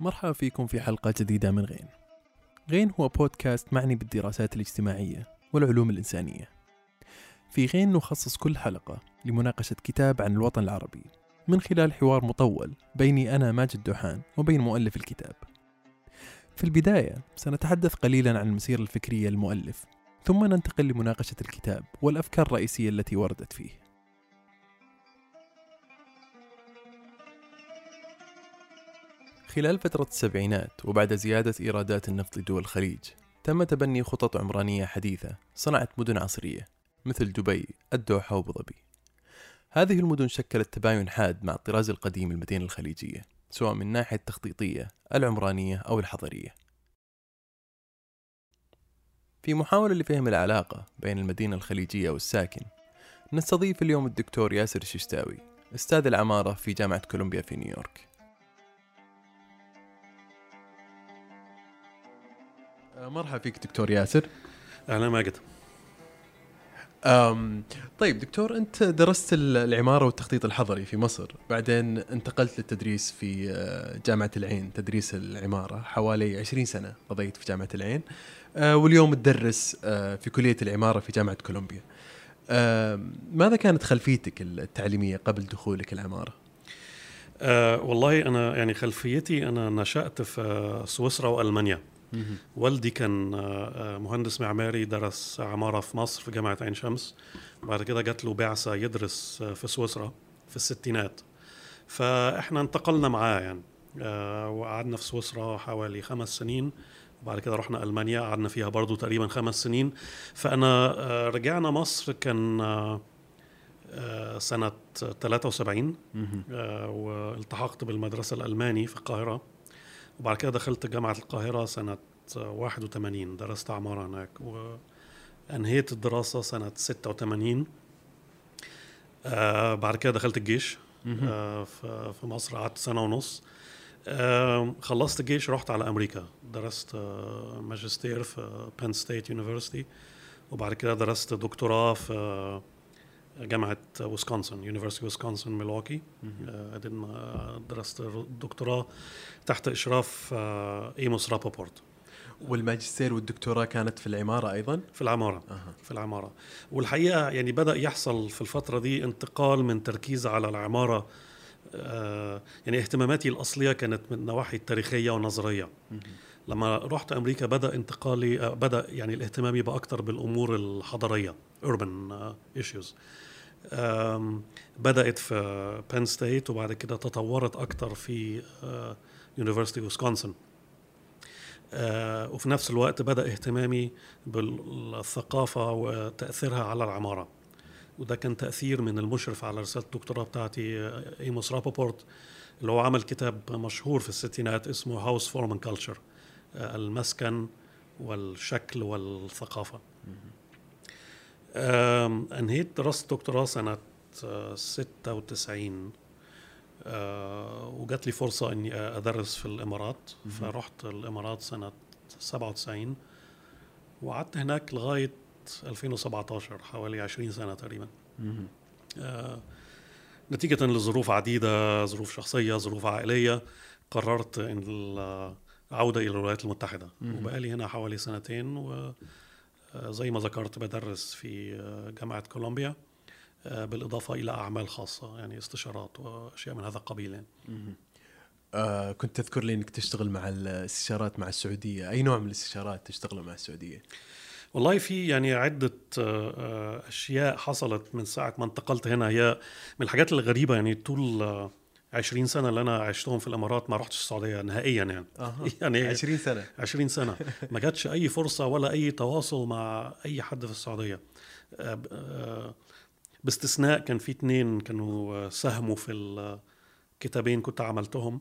مرحبا فيكم في حلقة جديدة من غين. غين هو بودكاست معني بالدراسات الاجتماعية والعلوم الإنسانية. في غين نخصص كل حلقة لمناقشة كتاب عن الوطن العربي من خلال حوار مطول بيني أنا ماجد دوحان وبين مؤلف الكتاب. في البداية سنتحدث قليلا عن المسيرة الفكرية للمؤلف ثم ننتقل لمناقشة الكتاب والأفكار الرئيسية التي وردت فيه. خلال فترة السبعينات وبعد زيادة إيرادات النفط لدول الخليج تم تبني خطط عمرانية حديثة صنعت مدن عصرية مثل دبي، الدوحة وأبو ظبي. هذه المدن شكلت تباين حاد مع الطراز القديم للمدينة الخليجية سواء من ناحية التخطيطية، العمرانية أو الحضرية. في محاولة لفهم العلاقة بين المدينة الخليجية والساكن نستضيف اليوم الدكتور ياسر الششتاوي أستاذ العمارة في جامعة كولومبيا في نيويورك مرحبا فيك دكتور ياسر. أهلا ماجد طيب دكتور أنت درست العمارة والتخطيط الحضري في مصر بعدين انتقلت للتدريس في آه، جامعة العين تدريس العمارة حوالي 20 سنة قضيت في جامعة العين آه، واليوم تدرس آه، في كلية العمارة في جامعة كولومبيا. ماذا كانت خلفيتك التعليمية قبل دخولك العمارة؟ أه والله أنا يعني خلفيتي أنا نشأت في سويسرا وألمانيا. والدي كان آه، آه، مهندس معماري درس عمارة في مصر في جامعة عين شمس. بعد كده جات له بعثة يدرس آه، في سويسرا في الستينات. فإحنا انتقلنا معاه يعني. وقعدنا في سويسرا حوالي خمس سنين. وبعد كده رحنا ألمانيا قعدنا فيها برضو تقريبا خمس سنين. فأنا رجعنا مصر كان سنة 73 والتحقت بالمدرسة الألماني في القاهرة. وبعد كده دخلت جامعة القاهرة سنة 81 درست عمارة هناك وأنهيت الدراسة سنة 86 آه بعد كده دخلت الجيش آه في مصر قعدت سنة ونص. آه خلصت الجيش رحت على أمريكا. درست آه ماجستير في Penn State University وبعد كده درست دكتوراه في جامعة Wisconsin University, Wisconsin Milwaukee درست دكتوراه تحت إشراف آه، Amos Rapoport والماجستير والدكتوراه كانت في العمارة أيضا؟ في العمارة. أه. في العمارة. والحقيقة يعني بدأ يحصل في الفترة دي انتقال من تركيز على العمارة آه يعني اهتماماتي الأصلية كانت من النواحي التاريخية والنظرية لما رحت أمريكا بدأ انتقالي آه بدأ يعني الاهتمام يبقى أكتر بالأمور الحضرية urban issues. بدأت في Penn State وبعد كده تطورت أكتر في University Wisconsin وفي نفس الوقت بدأ اهتمامي بالثقافة وتأثيرها على العمارة. وده كان تأثير من المشرف على رسالة الدكتوراه بتاعتي Amos Rapoport اللي هو عمل كتاب مشهور في الستينات اسمه House Form Culture المسكن والشكل والثقافة. انهيت دراسة الدكتوراه سنة 96 آه، وجات لي فرصة إني أدرس في الإمارات. فرحت الإمارات سنة 97 وقعدت هناك لغاية 2017 حوالي 20 سنة تقريبا. آه، نتيجة لظروف عديدة ظروف شخصية ظروف عائلية قررت إن العودة إلى الولايات المتحدة. وبقالي هنا حوالي سنتين و آه، زي ما ذكرت بدرس في آه، جامعة كولومبيا آه، بالإضافة إلى أعمال خاصة يعني استشارات وأشياء من هذا القبيل يعني. آه كنت تذكر لي إنك تشتغل مع الاستشارات مع السعودية، أي نوع من الاستشارات تشتغل مع السعودية؟ والله في يعني عدة أشياء حصلت من ساعة ما انتقلت هنا هي من الحاجات الغريبة يعني طول 20 سنة اللي أنا عشتهم في الإمارات ما رحتش السعودية نهائيا يعني. أه. يعني 20 سنة. 20 سنة. ما جاتش أي فرصة ولا أي تواصل مع أي حد في السعودية. آه، آه، باستثناء كان في اثنين كانوا ساهموا في الكتابين كنت عملتهم.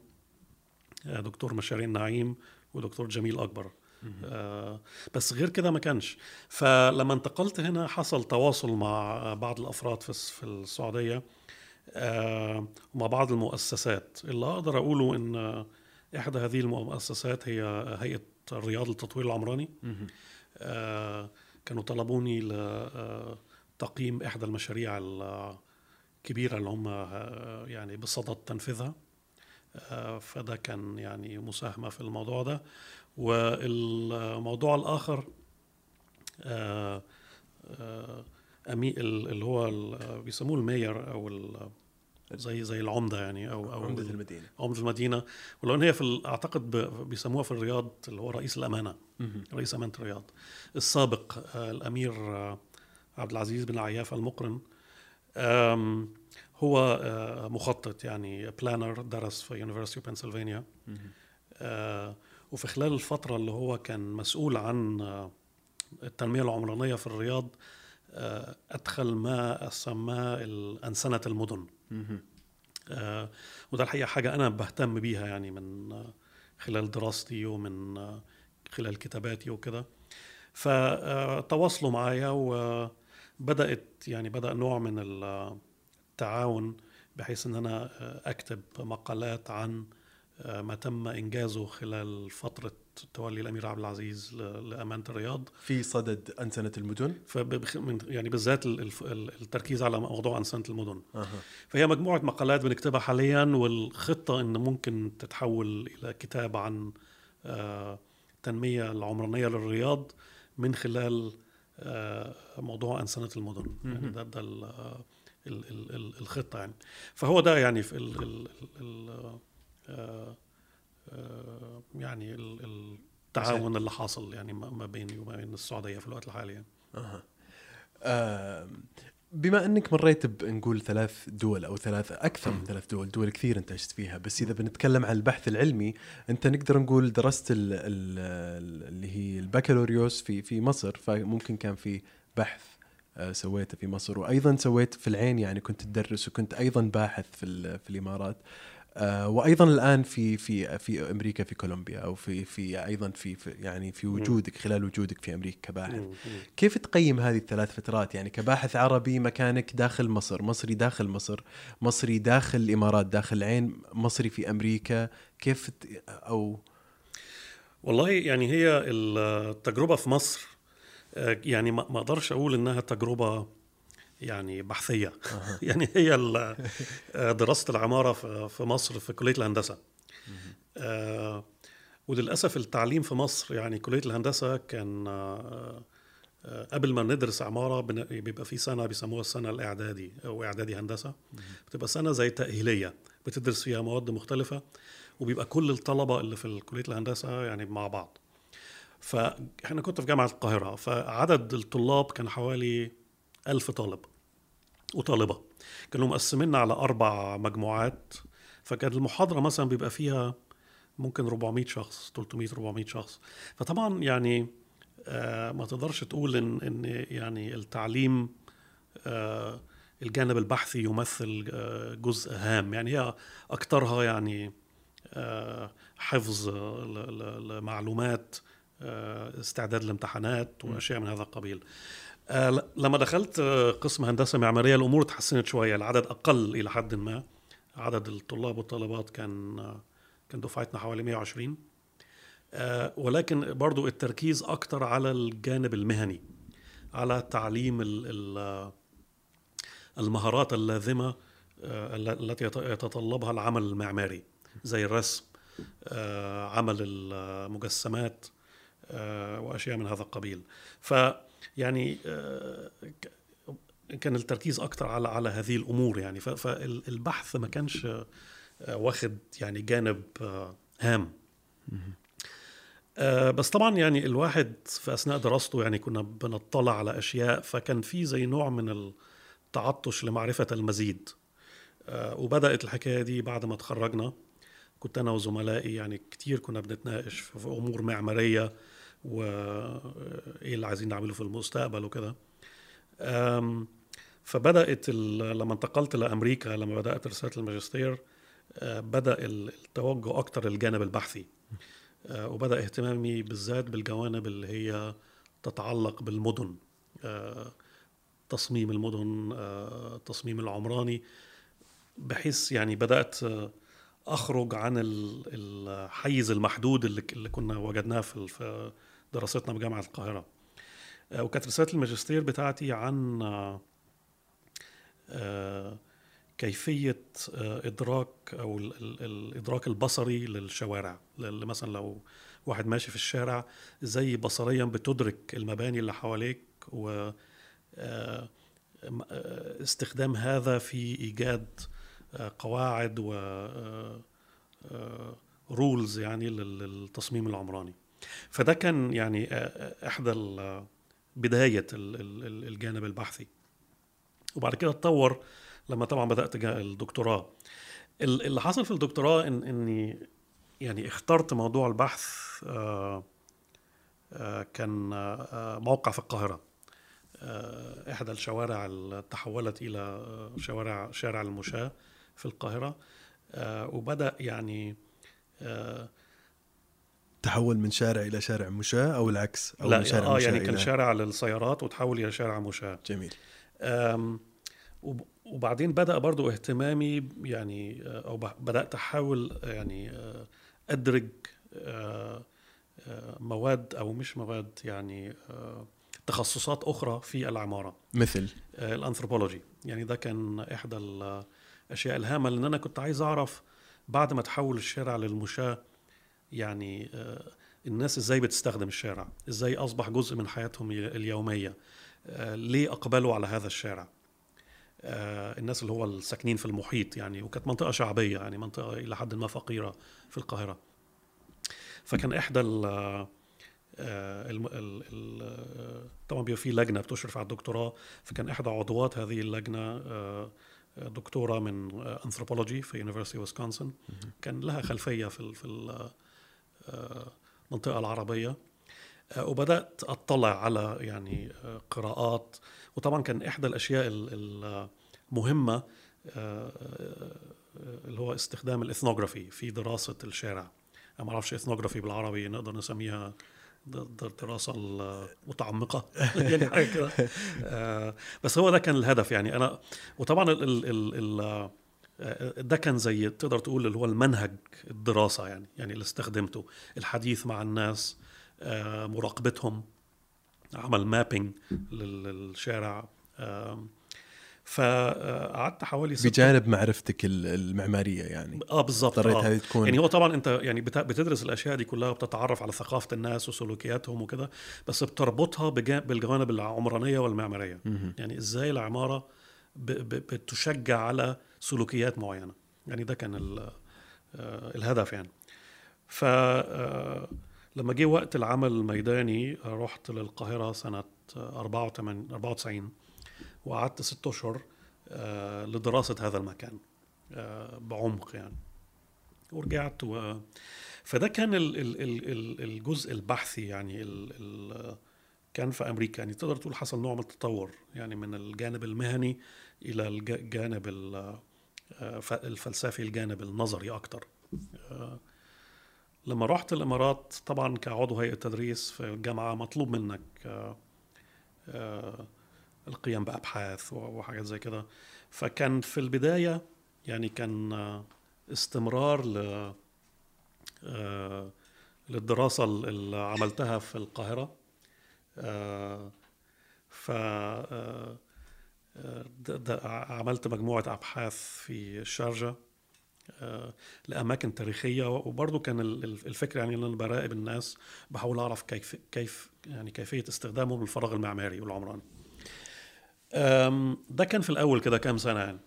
آه، دكتور مشارين نعيم ودكتور جميل أكبر. بس غير كده ما كانش. فلما انتقلت هنا حصل تواصل مع بعض الأفراد في السعودية. آه، ومع بعض المؤسسات. اللي أقدر أقوله إن إحدى هذه المؤسسات هي هيئة الرياض للتطوير العمراني. آه، كانوا طلبوني لتقييم إحدى المشاريع الكبيره اللي هم يعني بصدد تنفيذها. آه، فده كان يعني مساهمة في الموضوع ده. والموضوع الآخر آه، آه، أمي اللي هو بيسموه المير أو زي زي العمدة يعني أو أو عمدة المدينة. عمدة المدينة. ولو إن هي في أعتقد بيسموها في الرياض اللي هو رئيس الأمانة. رئيس أمانة الرياض. السابق الأمير عبد العزيز بن عياف المقرن. هو مخطط يعني planner درس في University Pennsylvania وفي خلال الفترة اللي هو كان مسؤول عن التنمية العمرانية في الرياض أدخل ما سماه أنسنة المدن. آه وده الحقيقة حاجة أنا بهتم بيها يعني من خلال دراستي ومن خلال كتاباتي وكده. فتواصلوا معايا وبدأت يعني بدأ نوع من التعاون بحيث إن أنا أكتب مقالات عن ما تم إنجازه خلال فترة تولي الأمير عبد العزيز لأمانة الرياض. في صدد انسنه المدن؟ يعني بالذات التركيز على موضوع انسنه المدن. أه. فهي مجموعة مقالات بنكتبها حاليا والخطة إن ممكن تتحول إلى كتاب عن التنميه العمرانية للرياض من خلال موضوع انسنه المدن. يعني ده ده الخطة يعني. فهو ده يعني في ال ال ال آه، آه، يعني التعاون اللي حاصل يعني ما بيني وما بين السعودية في الوقت الحالي يعني. أه. آه بما أنك مريت بنقول ثلاث دول أو ثلاث أكثر من ثلاث دول دول كثير أنت عشت فيها بس إذا بنتكلم عن البحث العلمي أنت نقدر نقول درست ال ال اللي هي البكالوريوس في في مصر فممكن كان في بحث سويته في مصر وأيضا سويت في العين يعني كنت تدرس وكنت أيضا باحث في في الإمارات آه، وأيضا الآن في في في أمريكا في كولومبيا أو في في أيضا في, في يعني في وجودك خلال وجودك في أمريكا كباحث. كيف تقيم هذه الثلاث فترات؟ يعني كباحث عربي مكانك داخل مصر مصري داخل مصر مصري داخل الإمارات داخل العين مصري في أمريكا. كيف أو والله يعني هي التجربه في مصر آه، يعني ما أقدرش أقول إنها تجربة يعني بحثية. يعني هي دراسة العمارة في مصر في كلية الهندسة. آه وللأسف التعليم في مصر يعني كلية الهندسة كان آه، قبل ما ندرس عمارة بيبقى في سنة بيسموها السنة الإعدادي أو إعدادي هندسة. بتبقى سنة زي تأهيلية. بتدرس فيها مواد مختلفة وبيبقى كل الطلبة اللي في كليه الهندسة يعني مع بعض. فإحنا كنت في جامعة القاهرة فعدد الطلاب كان حوالي ألف طالب وطالبة. كانوا مقسميننا على أربع مجموعات فكان المحاضرة مثلا بيبقى فيها ممكن 400 شخص 300 400 شخص. فطبعا يعني آه ما تقدرش تقول إن إن يعني التعليم آه الجانب البحثي يمثل آه جزء هام. يعني هي اكثرها يعني حفظ المعلومات استعداد الامتحانات وأشياء من هذا القبيل. لما دخلت آه، قسم هندسة معمارية الأمور تحسنت شوية العدد أقل إلى حد ما. عدد الطلاب والطالبات كان آه كان دفعتنا حوالي 120 آه ولكن برضو التركيز أكتر على الجانب المهني على تعليم آه، المهارات اللازمة آه، التي يتطلبها العمل المعماري زي الرسم عمل المجسمات وأشياء من هذا القبيل. ف يعني آه، كان التركيز أكتر على على هذه الأمور يعني. فالبحث ما كانش آه، واخد يعني جانب آه، هام. بس طبعا يعني الواحد في أثناء دراسته يعني كنا بنطلع على أشياء فكان في زي نوع من التعطش لمعرفة المزيد. وبدأت الحكاية دي بعد ما تخرجنا كنت أنا وزملائي يعني كتير كنا بنتناقش في أمور معمارية. وايه اللي عايزين نعمله في المستقبل وكده. فبدأت لما انتقلت لأمريكا لما بدأت رسالة الماجستير آه، بدأ التوجه أكتر للجانب البحثي. آه، وبدأ اهتمامي بالذات بالجوانب اللي هي تتعلق بالمدن. آه، تصميم المدن التصميم العمراني. بحيث يعني بدأت أخرج عن الحيز المحدود اللي كنا وجدناه في دراستنا بجامعة القاهرة. آه، وكانت رسالة الماجستير بتاعتي عن آه، كيفية آه، إدراك أو ال- ال- الادراك البصري للشوارع. لل- مثلا لو واحد ماشي في الشارع إزاي بصريا بتدرك المباني اللي حواليك و استخدام هذا في إيجاد قواعد و رولز يعني لل- للتصميم العمراني. فده كان يعني آه، آه، إحدى ال- بداية ال- ال- ال- الجانب البحثي. وبعد كده اتطور لما طبعا بدأت الدكتوراه. ال- اللي حصل في الدكتوراه إن إني يعني اخترت موضوع البحث آه، آه، كان آه، موقع في القاهرة. آه، إحدى الشوارع اللي تحولت إلى آه، شوارع شارع المشاة في القاهرة. آه، وبدأ يعني آه، تحول من شارع إلى شارع مشاة أو العكس أو لا من شارع آه مشاة يعني كان شارع للسيارات وتحول إلى شارع مشاة. جميل. وبعدين بدأ برضو اهتمامي يعني آه، أو بدأت أحاول آه، يعني آه، أدرج آه، آه، مواد أو مش مواد يعني آه، تخصصات أخرى في العمارة. مثل؟ آه، الأنثروبولوجي. يعني ده كان إحدى الأشياء الهامة لأن أنا كنت عايز أعرف بعد ما تحول الشارع للمشاة يعني آه، الناس إزاي بتستخدم الشارع؟ إزاي أصبح جزء من حياتهم اليومية؟ آه، ليه أقبلوا على هذا الشارع؟ آه، الناس اللي هو الساكنين في المحيط يعني وكانت منطقة شعبية يعني منطقة إلى حد ما فقيرة في القاهرة. فكان إحدى ال الم- ال- ال- طبعا بيبقى في لجنة بتشرف على الدكتوراه فكان إحدى عضوات هذه اللجنة دكتورة من انثروبولوجي في University Wisconsin كان لها خلفية في ال- في ال- المنطقة العربية. آه، وبدأت أطلع على يعني آه، قراءات. وطبعا كان إحدى الأشياء ال- المهمه آه، اللي هو استخدام ال ethnography في دراسة الشارع. أنا ما أعرفش ethnography بالعربي نقدر نسميها الدراسه المتعمقة. يعني حاجة كده. بس هو ده كان الهدف يعني. أنا وطبعا ال ال ال ده كان زي تقدر تقول اللي هو المنهج الدراسة يعني يعني اللي استخدمته الحديث مع الناس آه، مراقبتهم عمل مابينج للشارع فقعدت حوالي ست بجانب معرفتك ال- المعمارية يعني آه بالظبط اضطريت آه. هذه تكون يعني هو طبعا أنت يعني بت- بتدرس الأشياء دي كلها وبتتعرف على ثقافة الناس وسلوكياتهم وكده بس بتربطها بالجوانب العمرانية والمعمارية مهم. يعني إزاي العمارة بتشجع على سلوكيات معينة. يعني ده كان آه، الهدف يعني. ف آه، لما جه وقت العمل الميداني رحت للقاهرة سنة 94 94 وقعدت ست أشهر آه، لدراسة هذا المكان بعمق يعني. ورجعت و... فده كان ال... ال... ال... ال- الجزء البحثي يعني ال... كان في أمريكا. يعني تقدر تقول حصل نوع من التطور يعني من الجانب المهني إلى الج- الجانب ال- آه، الفلسفي الجانب النظري أكتر. آه، لما رحت الإمارات طبعا كعضو هيئة تدريس في الجامعة مطلوب منك آه، القيام بأبحاث وحاجات زي كده. فكان في البداية يعني كان استمرار ل للدراسة اللي عملتها في القاهرة. ف عملت مجموعة أبحاث في الشارجه آه، لأماكن تاريخية وبرضه كان ال- ال- الفكرة يعني إن أنا براقب الناس بحاول أعرف كيف كيف يعني كيفية استخدامهم للفراغ المعماري والعمراني. ده كان في الأول كده كام سنة يعني.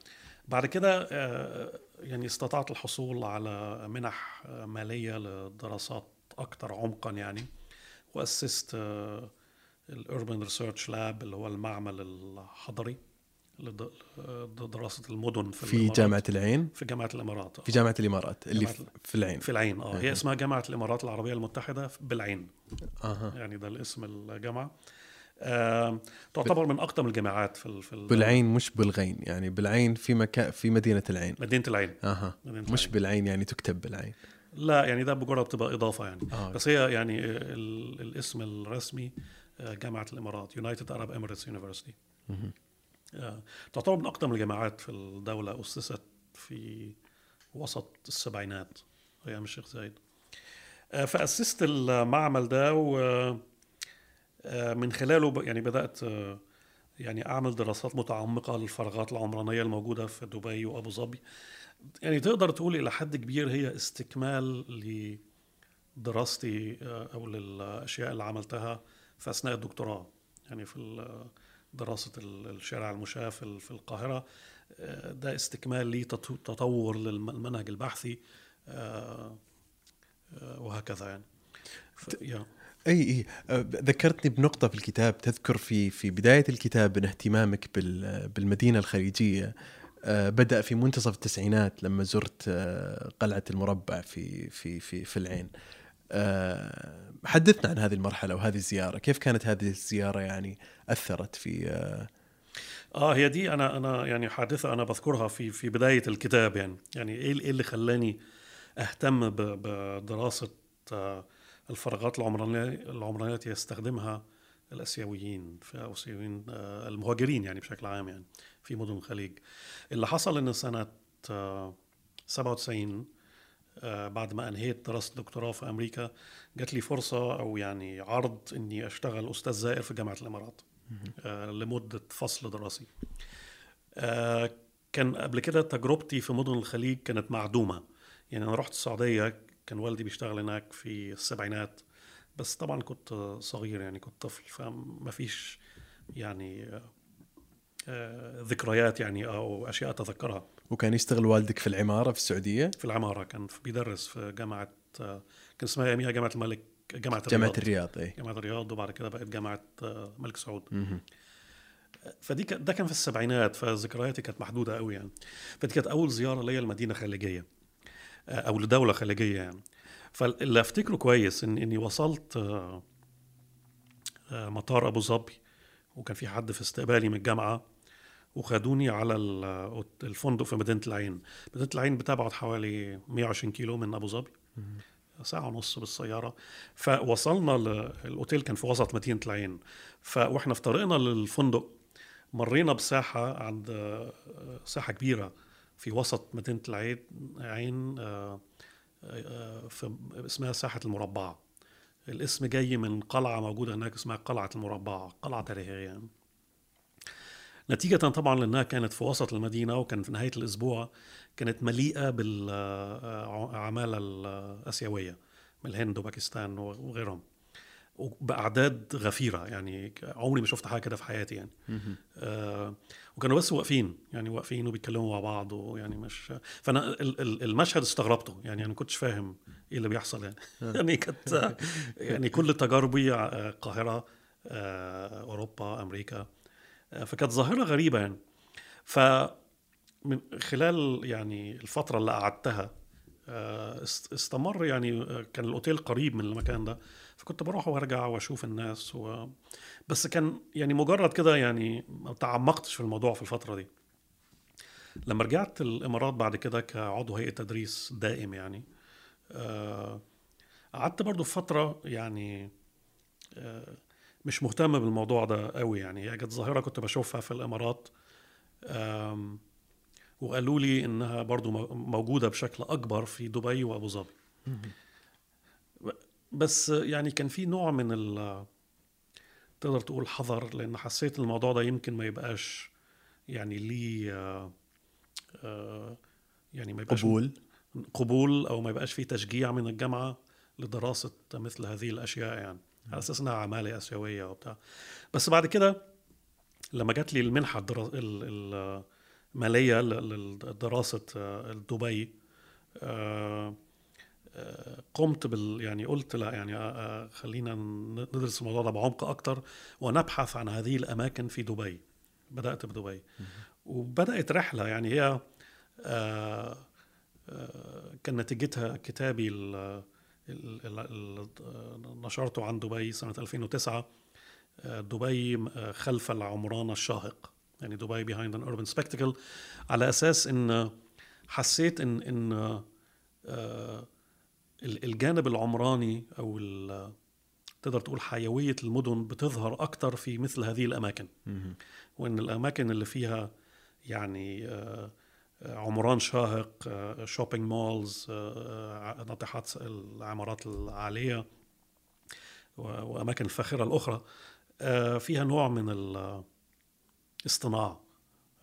بعد كده آه، يعني استطعت الحصول على منح مالية لدراسات أكثر عمقا يعني وأسست الاربن ريسيرش لاب اللي هو المعمل الحضري لدراسه المدن في, في. جامعة العين؟ في جامعة الإمارات. في جامعة الإمارات اللي جامعة في- العين. في العين آه. هي اسمها جامعة الإمارات العربية المتحدة بالعين. أها. يعني ده الاسم الجامعة. آه، تعتبر من أقدم الجامعات في في ال- بالعين مش بالغين يعني بالعين في مكان في مدينة العين. مدينة العين. أها. مدينة مش العين. بالعين يعني تكتب بالعين. لا يعني ده مجرد بتبقى إضافة يعني. آه. بس هي يعني ال- الاسم الرسمي آه، جامعة الإمارات United Arab Emirates University. تعتبر من أقدم الجامعات في الدولة أسست في وسط السبعينات. أيام الشيخ زايد. آه، فأسست المعمل ده و آه، خلاله يعني بدأت آه، يعني أعمل دراسات متعمقة للفراغات العمرانية الموجودة في دبي وأبو ظبي. يعني تقدر تقول إلى حد كبير هي استكمال لدراستي آه، أو للأشياء اللي عملتها في أثناء الدكتوراه. يعني في دراسة الشارع المشاة في القاهرة آه، ده استكمال لتطور للمنهج البحثي آه، وهكذا يعني. اي أي. ذكرتني بنقطة في الكتاب تذكر في في بداية الكتاب ان اهتمامك بالمدينة الخليجية. آه، بدأ في منتصف التسعينات لما زرت آه، قلعة المربع في في في في العين. آه، حدثنا عن هذه المرحلة وهذه الزيارة، كيف كانت هذه الزيارة يعني؟ أثرت في آه هي دي أنا أنا يعني حادثة أنا بذكرها في في بداية الكتاب يعني. يعني إيه إيه اللي خلاني أهتم بدراسة الفراغات العمرانية العمرانية التي يستخدمها الآسيويين في الاسيويين المهاجرين يعني بشكل عام يعني في مدن الخليج. اللي حصل إن سنة 97 آه، آه، بعد ما أنهيت دراسة دكتوراه في أمريكا جات لي فرصة أو يعني عرض إني أشتغل أستاذ زائر في جامعة الإمارات. آه، لمدة فصل دراسي. كان قبل كده تجربتي في مدن الخليج كانت معدومة. يعني أنا رحت السعودية كان والدي بيشتغل هناك في السبعينات بس طبعا كنت صغير يعني كنت طفل فما فيش يعني آه، ذكريات يعني أو أشياء أتذكرها. وكان يشتغل والدك في العمارة في السعودية؟ في العمارة كان بيدرس في جامعة آه، كان اسمها اياميها جامعة الملك جامعة الرياض جامعة الرياض. أي. جامعة الرياض وبعد كده بقت جامعة آه، الملك سعود. فدي ده كان في السبعينات فذكرياتي كانت محدودة قوي يعني. فدي كانت أول زيارة ليا لمدينة خليجية أو لدولة خليجية يعني. فاللي أفتكره كويس ان إني وصلت مطار أبو ظبي وكان في حد في استقبالي من الجامعة وخدوني على الفندق في مدينة العين. مدينة العين بتبعد حوالي 120 كيلو من أبو ظبي. ساعة ونص بالسيارة. فوصلنا الأوتيل كان في وسط مدينة العين. فوإحنا في طريقنا للفندق مرينا بساحة عند ساحة كبيرة في وسط مدينة العين عين آه، في اسمها ساحة المربع الاسم جاي من قلعة موجودة هناك اسمها قلعة المربع قلعة تاريخية. يعني. نتيجة طبعا لأنها كانت في وسط المدينة وكان في نهاية الأسبوع كانت مليئة بالعمالة الآسيوية من الهند وباكستان وغيرهم. وبأعداد غفيرة يعني عمري ما شفت حاجة كده في حياتي يعني. آه وكانوا بس واقفين يعني واقفين وبيتكلموا مع بعض ويعني مش فأنا المشهد استغربته يعني أنا ما كنتش فاهم إيه اللي بيحصل يعني. آه. يعني كانت يعني كل تجاربي آه، القاهرة آه أوروبا أمريكا آه، فكانت ظاهرة غريبة يعني. ف من خلال يعني الفترة اللي قعدتها آه، استمر يعني آه، كان الأوتيل قريب من المكان ده فكنت بروح وأرجع وأشوف الناس و... بس كان يعني مجرد كده يعني ما تعمقتش في الموضوع في الفترة دي. لما رجعت الإمارات بعد كده كعضو هيئة تدريس دائم يعني قعدت برضو في فترة يعني مش مهتم بالموضوع ده قوي يعني هي كانت ظاهرة كنت بشوفها في الإمارات وقالوا لي إنها برضو موجودة بشكل أكبر في دبي وأبو ظبي. بس يعني كان في نوع من ال تقدر تقول حذر لأن حسيت الموضوع ده يمكن ما يبقاش يعني ليه آه، يعني ما يبقاش قبول. قبول أو ما يبقاش في تشجيع من الجامعة لدراسة مثل هذه الأشياء يعني على أساس إنها عمالة آسيوية وبتاع. بس بعد كده لما جات لي المنحة الماليه لدراسة آه، دبي. آه، آه، قمت بال يعني قلت لا يعني خلينا ندرس الموضوع ده بعمق أكتر ونبحث عن هذه الأماكن في دبي. بدأت بدبي. وبدأت رحلة يعني هي كان نتيجتها كتابي نشرته عن دبي سنة 2009 آه، دبي خلف العمران الشاهق. يعني دبي behind an urban spectacle على أساس إن حسيت إن إن آه، الجانب العمراني أو تقدر تقول حيوية المدن بتظهر أكتر في مثل هذه الأماكن. وإن الأماكن اللي فيها يعني عمران شاهق shopping malls ناطحات العمارات العالية وأماكن الفاخرة الأخرى آه، فيها نوع من اصطناع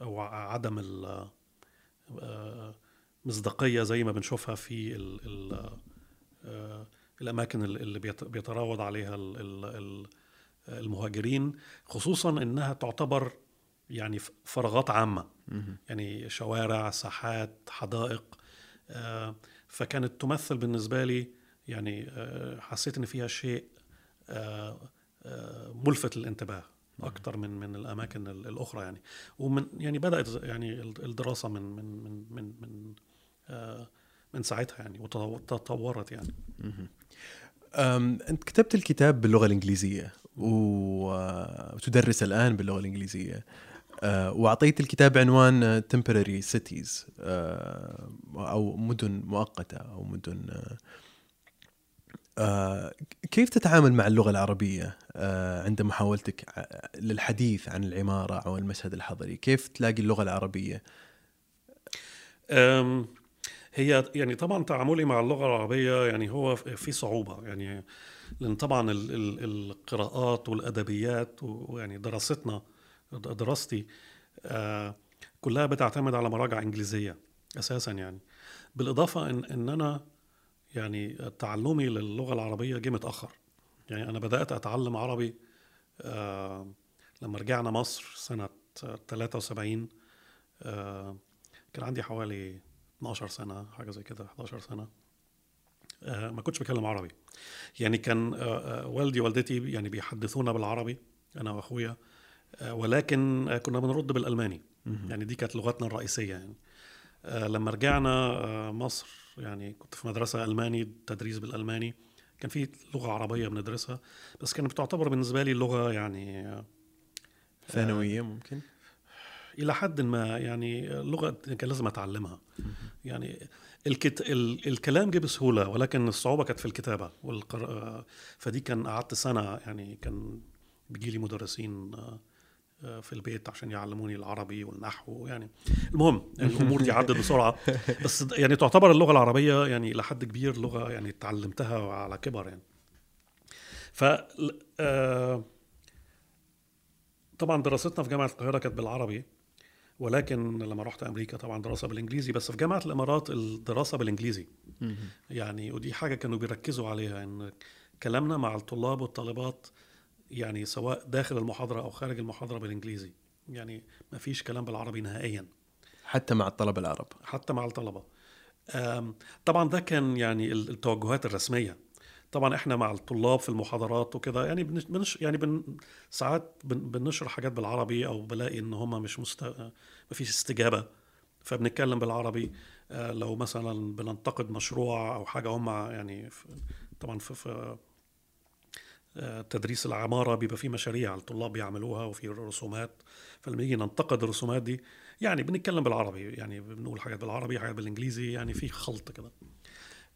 أو عدم المصداقيه زي ما بنشوفها في ال ال الأماكن اللي بيتراود عليها المهاجرين خصوصا إنها تعتبر يعني فراغات عامة. يعني شوارع ساحات حدائق آه، فكانت تمثل بالنسبة لي يعني آه، حسيت إن فيها شيء آه، ملفت للانتباه. أكثر من من الأماكن الأخرى يعني. ومن يعني بدأت يعني الدراسة من من من من من, من ساعتها يعني وتطورت يعني. أنت كتبت الكتاب باللغة الإنجليزية وتدرس الآن باللغة الإنجليزية. آه، وأعطيت الكتاب عنوان temporary cities آه، أو مدن مؤقتة أو مدن آه، كيف تتعامل مع اللغة العربية؟ عند محاولتك للحديث عن العمارة أو المشهد الحضري كيف تلاقي اللغة العربية؟ هي يعني طبعا تعاملي مع اللغة العربية يعني هو في صعوبة. يعني لأن طبعا القراءات والأدبيات ويعني دراستنا دراستي آه، كلها بتعتمد على مراجع إنجليزية أساسا يعني. بالإضافة ان إن أنا يعني تعلمي للغة العربية جه متأخر. يعني أنا بدأت أتعلم عربي آه، لما رجعنا مصر سنة 73 آه، كان عندي حوالي 12 سنة حاجة زي كده 11 سنة. ما كنتش بكلم عربي. يعني كان والدي ووالدتي يعني بيحدثونا بالعربي أنا وأخويا آه، ولكن آه، كنا بنرد بالألماني. يعني دي كانت لغتنا الرئيسية يعني. آه، لما رجعنا مصر يعني كنت في مدرسة ألماني تدريس بالألماني. كان في لغة عربية بندرسها بس كانت بتعتبر بالنسبة لي لغة يعني ثانوية ممكن؟ إلى حد ما يعني لغة كان لازم أتعلمها. يعني الكت... ال... الكلام جه بسهولة ولكن الصعوبة كانت في الكتابة والقر... فدي كان قعدت سنة يعني كان بيجي لي مدرسين في البيت عشان يعلموني العربي والنحو يعني. المهم الأمور دي عدت بسرعة. بس يعني تعتبر اللغة العربية يعني إلى حد كبير لغة يعني تعلمتها على كبر يعني. ف آه، طبعا دراستنا في جامعة القاهرة كانت بالعربي ولكن لما رحت أمريكا طبعا دراسة بالإنجليزي بس في جامعة الإمارات الدراسة بالإنجليزي. يعني ودي حاجة كانوا بيركزوا عليها إن كلامنا مع الطلاب والطالبات يعني سواء داخل المحاضرة أو خارج المحاضرة بالإنجليزي. يعني ما فيش كلام بالعربي نهائيا. حتى مع الطلبة العرب. حتى مع الطلبة. طبعا ده كان يعني التوجهات الرسمية. طبعا إحنا مع الطلاب في المحاضرات وكده يعني بنش يعني بن ساعات بن بنشرح حاجات بالعربي أو بلاقي إن هم مش مست ما فيش استجابة. فبنتكلم بالعربي. آه، لو مثلا بننتقد مشروع أو حاجة هم يعني طبعا في, في تدريس العمارة بيبقى فيه مشاريع الطلاب بيعملوها وفي رسومات فلما يجي ننتقد الرسومات دي يعني بنتكلم بالعربي يعني بنقول حاجات بالعربي حاجات بالإنجليزي يعني في خلط كده.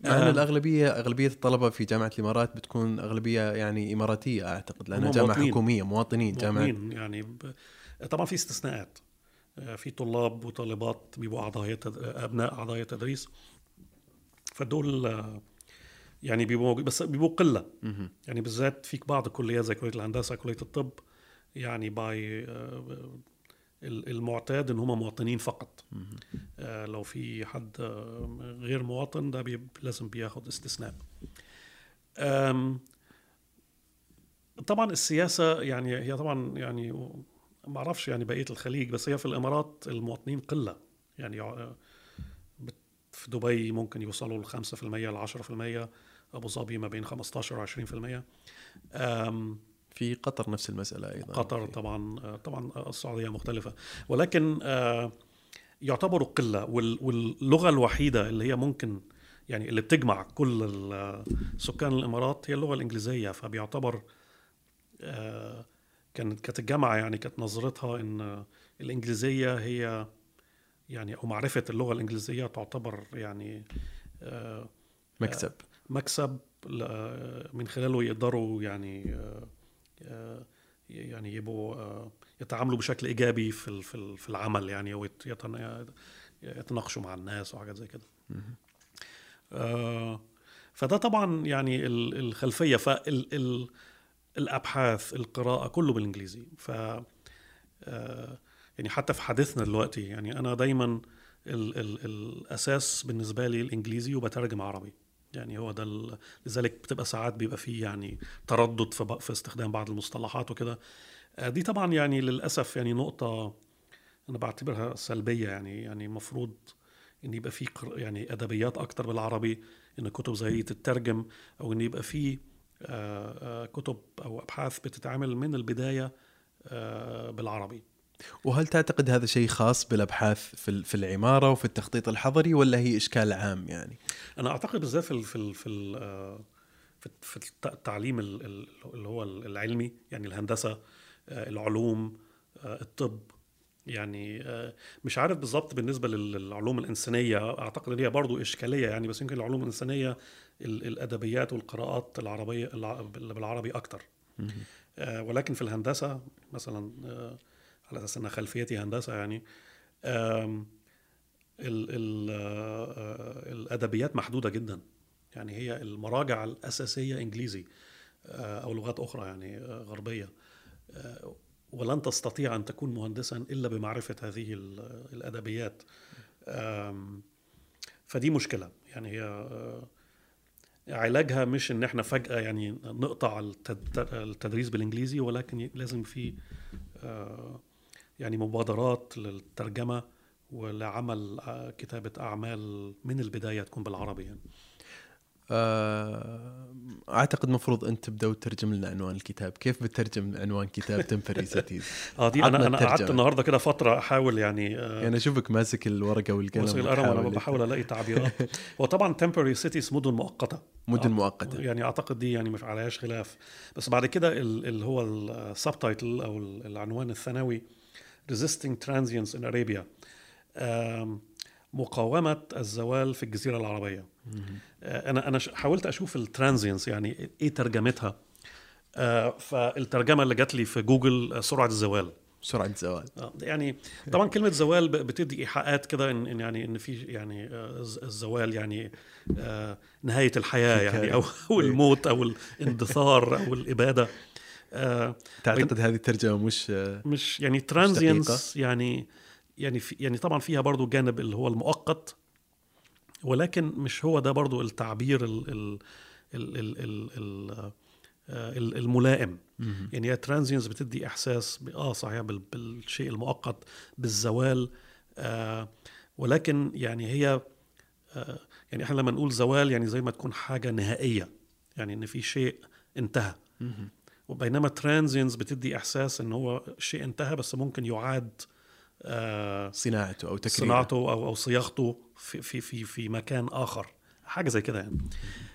يعني آه. الأغلبية أغلبية الطلبة في جامعة الإمارات بتكون أغلبية يعني إماراتية أعتقد لأنها جامعة مواطنين. حكومية مواطنين جامعة. مواطنين يعني ب... طبعا في استثناءات. آه، في طلاب وطالبات بيبقوا أعضاء أبناء أعضاء تدريس. فدول آه، يعني بيبقوا بس بيبقوا قلة. يعني بالذات فيك بعض الكليات زي كلية الهندسة كلية الطب يعني باي آه، المعتاد إن هم مواطنين فقط. آه لو في حد آه، غير مواطن ده بي لازم بياخد استثناء. طبعا السياسة يعني هي طبعا يعني ما أعرفش يعني بقية الخليج بس هي في الإمارات المواطنين قلة. يعني في دبي ممكن يوصلوا ل 5% ل 10% أبو ظبي ما بين 15 و 20% في قطر نفس المسألة أيضا. قطر طبعا طبعا السعودية مختلفة. ولكن آه، يعتبروا قله واللغة الوحيدة اللي هي ممكن يعني اللي بتجمع كل سكان الإمارات هي اللغة الإنجليزية. فبيعتبر آه، كانت كانت الجامعة يعني كانت نظرتها إن الإنجليزية هي يعني أو معرفة اللغة الإنجليزية تعتبر يعني آه، مكسب. مكسب من خلاله يقدروا يعني يعني يبقوا يتعاملوا بشكل إيجابي في في العمل يعني ويتناقشوا مع الناس وحاجات زي كده. آه، فده طبعا يعني الخلفية. فالابحاث القراءة كله بالإنجليزي. ف آه، يعني حتى في حديثنا دلوقتي يعني أنا دايما ال ال الأساس بالنسبة لي الإنجليزي وبترجم عربي. يعني هو ده لذلك بتبقى ساعات بيبقى فيه يعني تردد في, في استخدام بعض المصطلحات وكده. آه، دي طبعا يعني للأسف يعني نقطة أنا بعتبرها سلبية يعني يعني المفروض إن يبقى في يعني أدبيات أكتر بالعربي إن كتب زي دي تترجم أو إن يبقى في آه، آه، كتب أو أبحاث بتتعمل من البداية بالعربي. وهل تعتقد هذا شيء خاص بالأبحاث في في العمارة وفي التخطيط الحضري ولا هي إشكال عام يعني؟ أنا أعتقد بالذات في ال في ال في ال آه، في في الت- التعليم ال- ال- اللي هو العلمي يعني الهندسة آه، العلوم آه، الطب. يعني مش عارف بالظبط بالنسبة لل- للعلوم الإنسانية. أعتقد إن هي برضو إشكالية يعني بس يمكن العلوم الإنسانية ال- الأدبيات والقراءات العربية الع- بالعربي أكتر. ولكن في الهندسة مثلا على أساس إن خلفيتي هندسة يعني. ال ال آه، الأدبيات محدودة جدا. يعني هي المراجع الأساسية إنجليزي آه، أو لغات أخرى يعني آه، غربية. ولن تستطيع أن تكون مهندسا إلا بمعرفة هذه ال- الأدبيات. فدي مشكلة. يعني هي علاجها مش إن إحنا فجأة يعني نقطع التد- التدريس بالإنجليزي ولكن لازم في يعني مبادرات للترجمة ولعمل آه، كتابة أعمال من البداية تكون بالعربي يعني. آه، أعتقد المفروض أنت تبدأ وتترجم لنا عنوان الكتاب، كيف بتترجم عنوان كتاب Temporary Cities؟ آه دي أنا أنا قعدت. النهارده كده فترة أحاول يعني آه، يعني أشوفك ماسك الورقة والقلم وصل القلم وأنا بحاول ألاقي تعبيرات هو طبعا temporary cities مدن مؤقتة مدن مؤقتة يعني أعتقد دي يعني مش عليهاش خلاف بس بعد كده ال- اللي هو ال subtitle أو ال- العنوان الثانوي resisting transience in Arabia. مقاومة الزوال في الجزيرة العربية. آه، أنا أنا حاولت أشوف ال transience يعني إيه ترجمتها. آه، فالترجمة اللي جات لي في جوجل آه، سرعة الزوال. سرعة الزوال. يعني طبعا كلمة زوال بتدي إيحاءات كده إن يعني إن في يعني الز- الزوال يعني نهاية الحياة يعني أو أو الموت أو الاندثار أو الإبادة. آه، تعتقد هذه الترجمة مش آه، مش يعني transience يعني يعني في يعني طبعا فيها برضو جانب اللي هو المؤقت ولكن مش هو ده برضو التعبير ال ال ال ال ال ال آه، ال- الملائم مهم. يعني هي ترانزينس بتدي إحساس آه صحيح بال- بالشيء المؤقت بالزوال آه ولكن يعني هي آه يعني إحنا لما نقول زوال يعني زي ما تكون حاجة نهائية يعني إن في شيء انتهى مهم. وبينما ترانزينس بتدي إحساس إن هو شيء انتهى بس ممكن يعاد آه صناعته أو تكريره صناعته أو أو صياغته في في في في مكان آخر حاجة زي كده يعني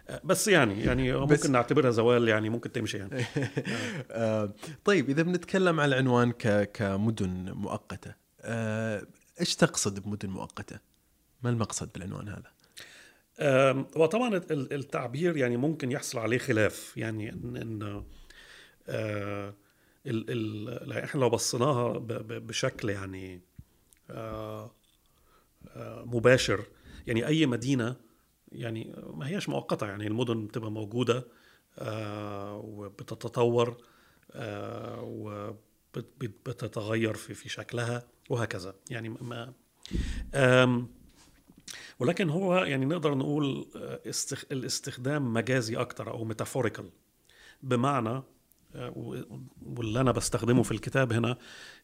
آه، بس يعني يعني ممكن نعتبرها زوال يعني ممكن تمشي يعني آه، طيب إذا بنتكلم عن العنوان كمدن مؤقتة إيش تقصد بمدن مؤقتة؟ ما المقصد بالعنوان هذا؟ آم، هو طبعا ال- التعبير يعني ممكن يحصل عليه خلاف يعني ان إن آه، ال ال إحنا لو بصيناها بشكل يعني آه، آه، مباشر يعني أي مدينة يعني ما هياش مؤقتة يعني المدن بتبقى موجودة آه، وبتتطور آه، وبتتغير في في شكلها وهكذا. يعني ما ولكن هو يعني نقدر نقول آه، استخ... الاستخدام مجازي أكتر أو ميتافوريكال بمعنى واللي أنا بستخدمه في الكتاب هنا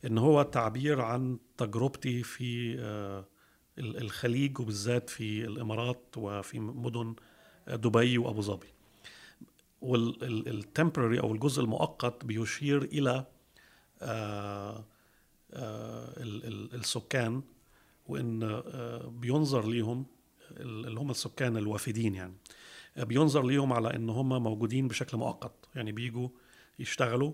إن هو تعبير عن تجربتي في آه، ال- الخليج وبالذات في الإمارات وفي مدن آه، دبي وأبو ظبي. والتمبرري أو الجزء المؤقت بيشير إلى آه، آه، ال- ال- السكان وإن آه، بينظر ليهم اللي هم السكان الوافدين يعني. آه، بينظر ليهم على إن هم موجودين بشكل مؤقت. يعني بيجوا يشتغلوا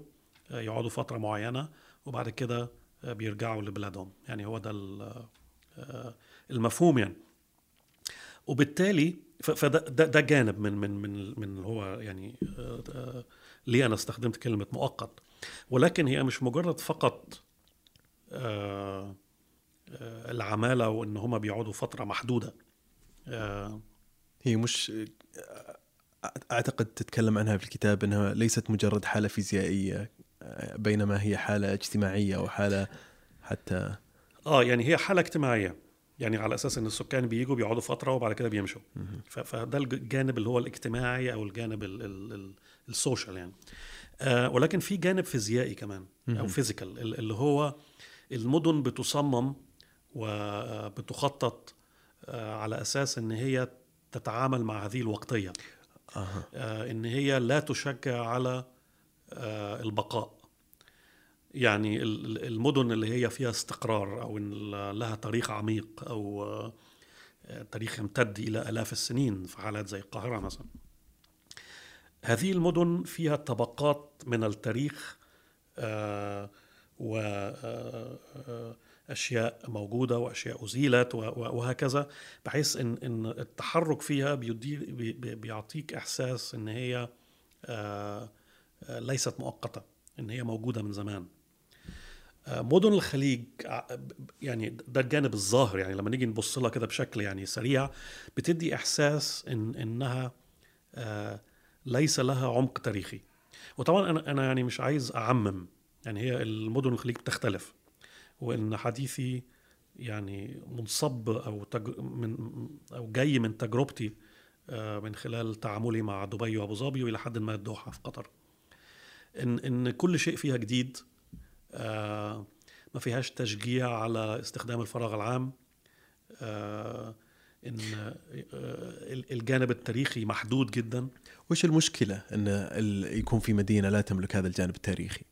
آه، يقعدوا فترة معينة وبعد كده آه، بيرجعوا لبلادهم. يعني هو ده آه، المفهوم يعني. وبالتالي فده ده, جانب من من من من هو يعني ليه أنا استخدمت كلمة مؤقت. ولكن هي مش مجرد فقط العمالة وإن هم بيقعدوا فترة محدودة. هي مش أعتقد تتكلم عنها في الكتاب إنها ليست مجرد حالة فيزيائية آه، بينما هي حالة اجتماعية أو حالة حتى آه يعني هي حالة اجتماعية. يعني على أساس إن السكان بيجوا بيقعدوا فترة وبعد كده بيمشوا. فده الجانب اللي هو الاجتماعي أو الجانب ال- ال- ال- ال social يعني. آه ولكن في جانب فيزيائي كمان أو. physical اللي هو المدن بتصمم وبتخطط آه على أساس إن هي تتعامل مع هذه الوقتية. آه، إن هي لا تشجع على آه، البقاء. يعني ال- ال- المدن اللي هي فيها استقرار أو لها تاريخ عميق أو آه، آه، تاريخ يمتد إلى آلاف السنين في حالات زي القاهرة مثلا. هذه المدن فيها طبقات من التاريخ واشياء موجودة وأشياء أزيلت وهكذا بحيث ان إن التحرك فيها بيدي بي- بي- بيعطيك إحساس إن هي آه، آه، ليست مؤقتة إن هي موجودة من زمان. آه، مدن الخليج يعني ده الجانب الظاهر يعني لما نيجي نبص لها كده بشكل يعني سريع بتدي إحساس ان إنها ليس لها عمق تاريخي. وطبعا أنا أنا يعني مش عايز أعمم يعني هي المدن الخليج بتختلف. وإن حديثي يعني منصب أو تج... من أو جاي من تجربتي آه، من خلال تعاملي مع دبي وأبو ظبي وإلى حد ما الدوحة في قطر. ان إن كل شيء فيها جديد آه، ما فيهاش تشجيع على استخدام الفراغ العام آه، إن ال- الجانب التاريخي محدود جدا. وش المشكلة إن يكون في مدينة لا تملك هذا الجانب التاريخي؟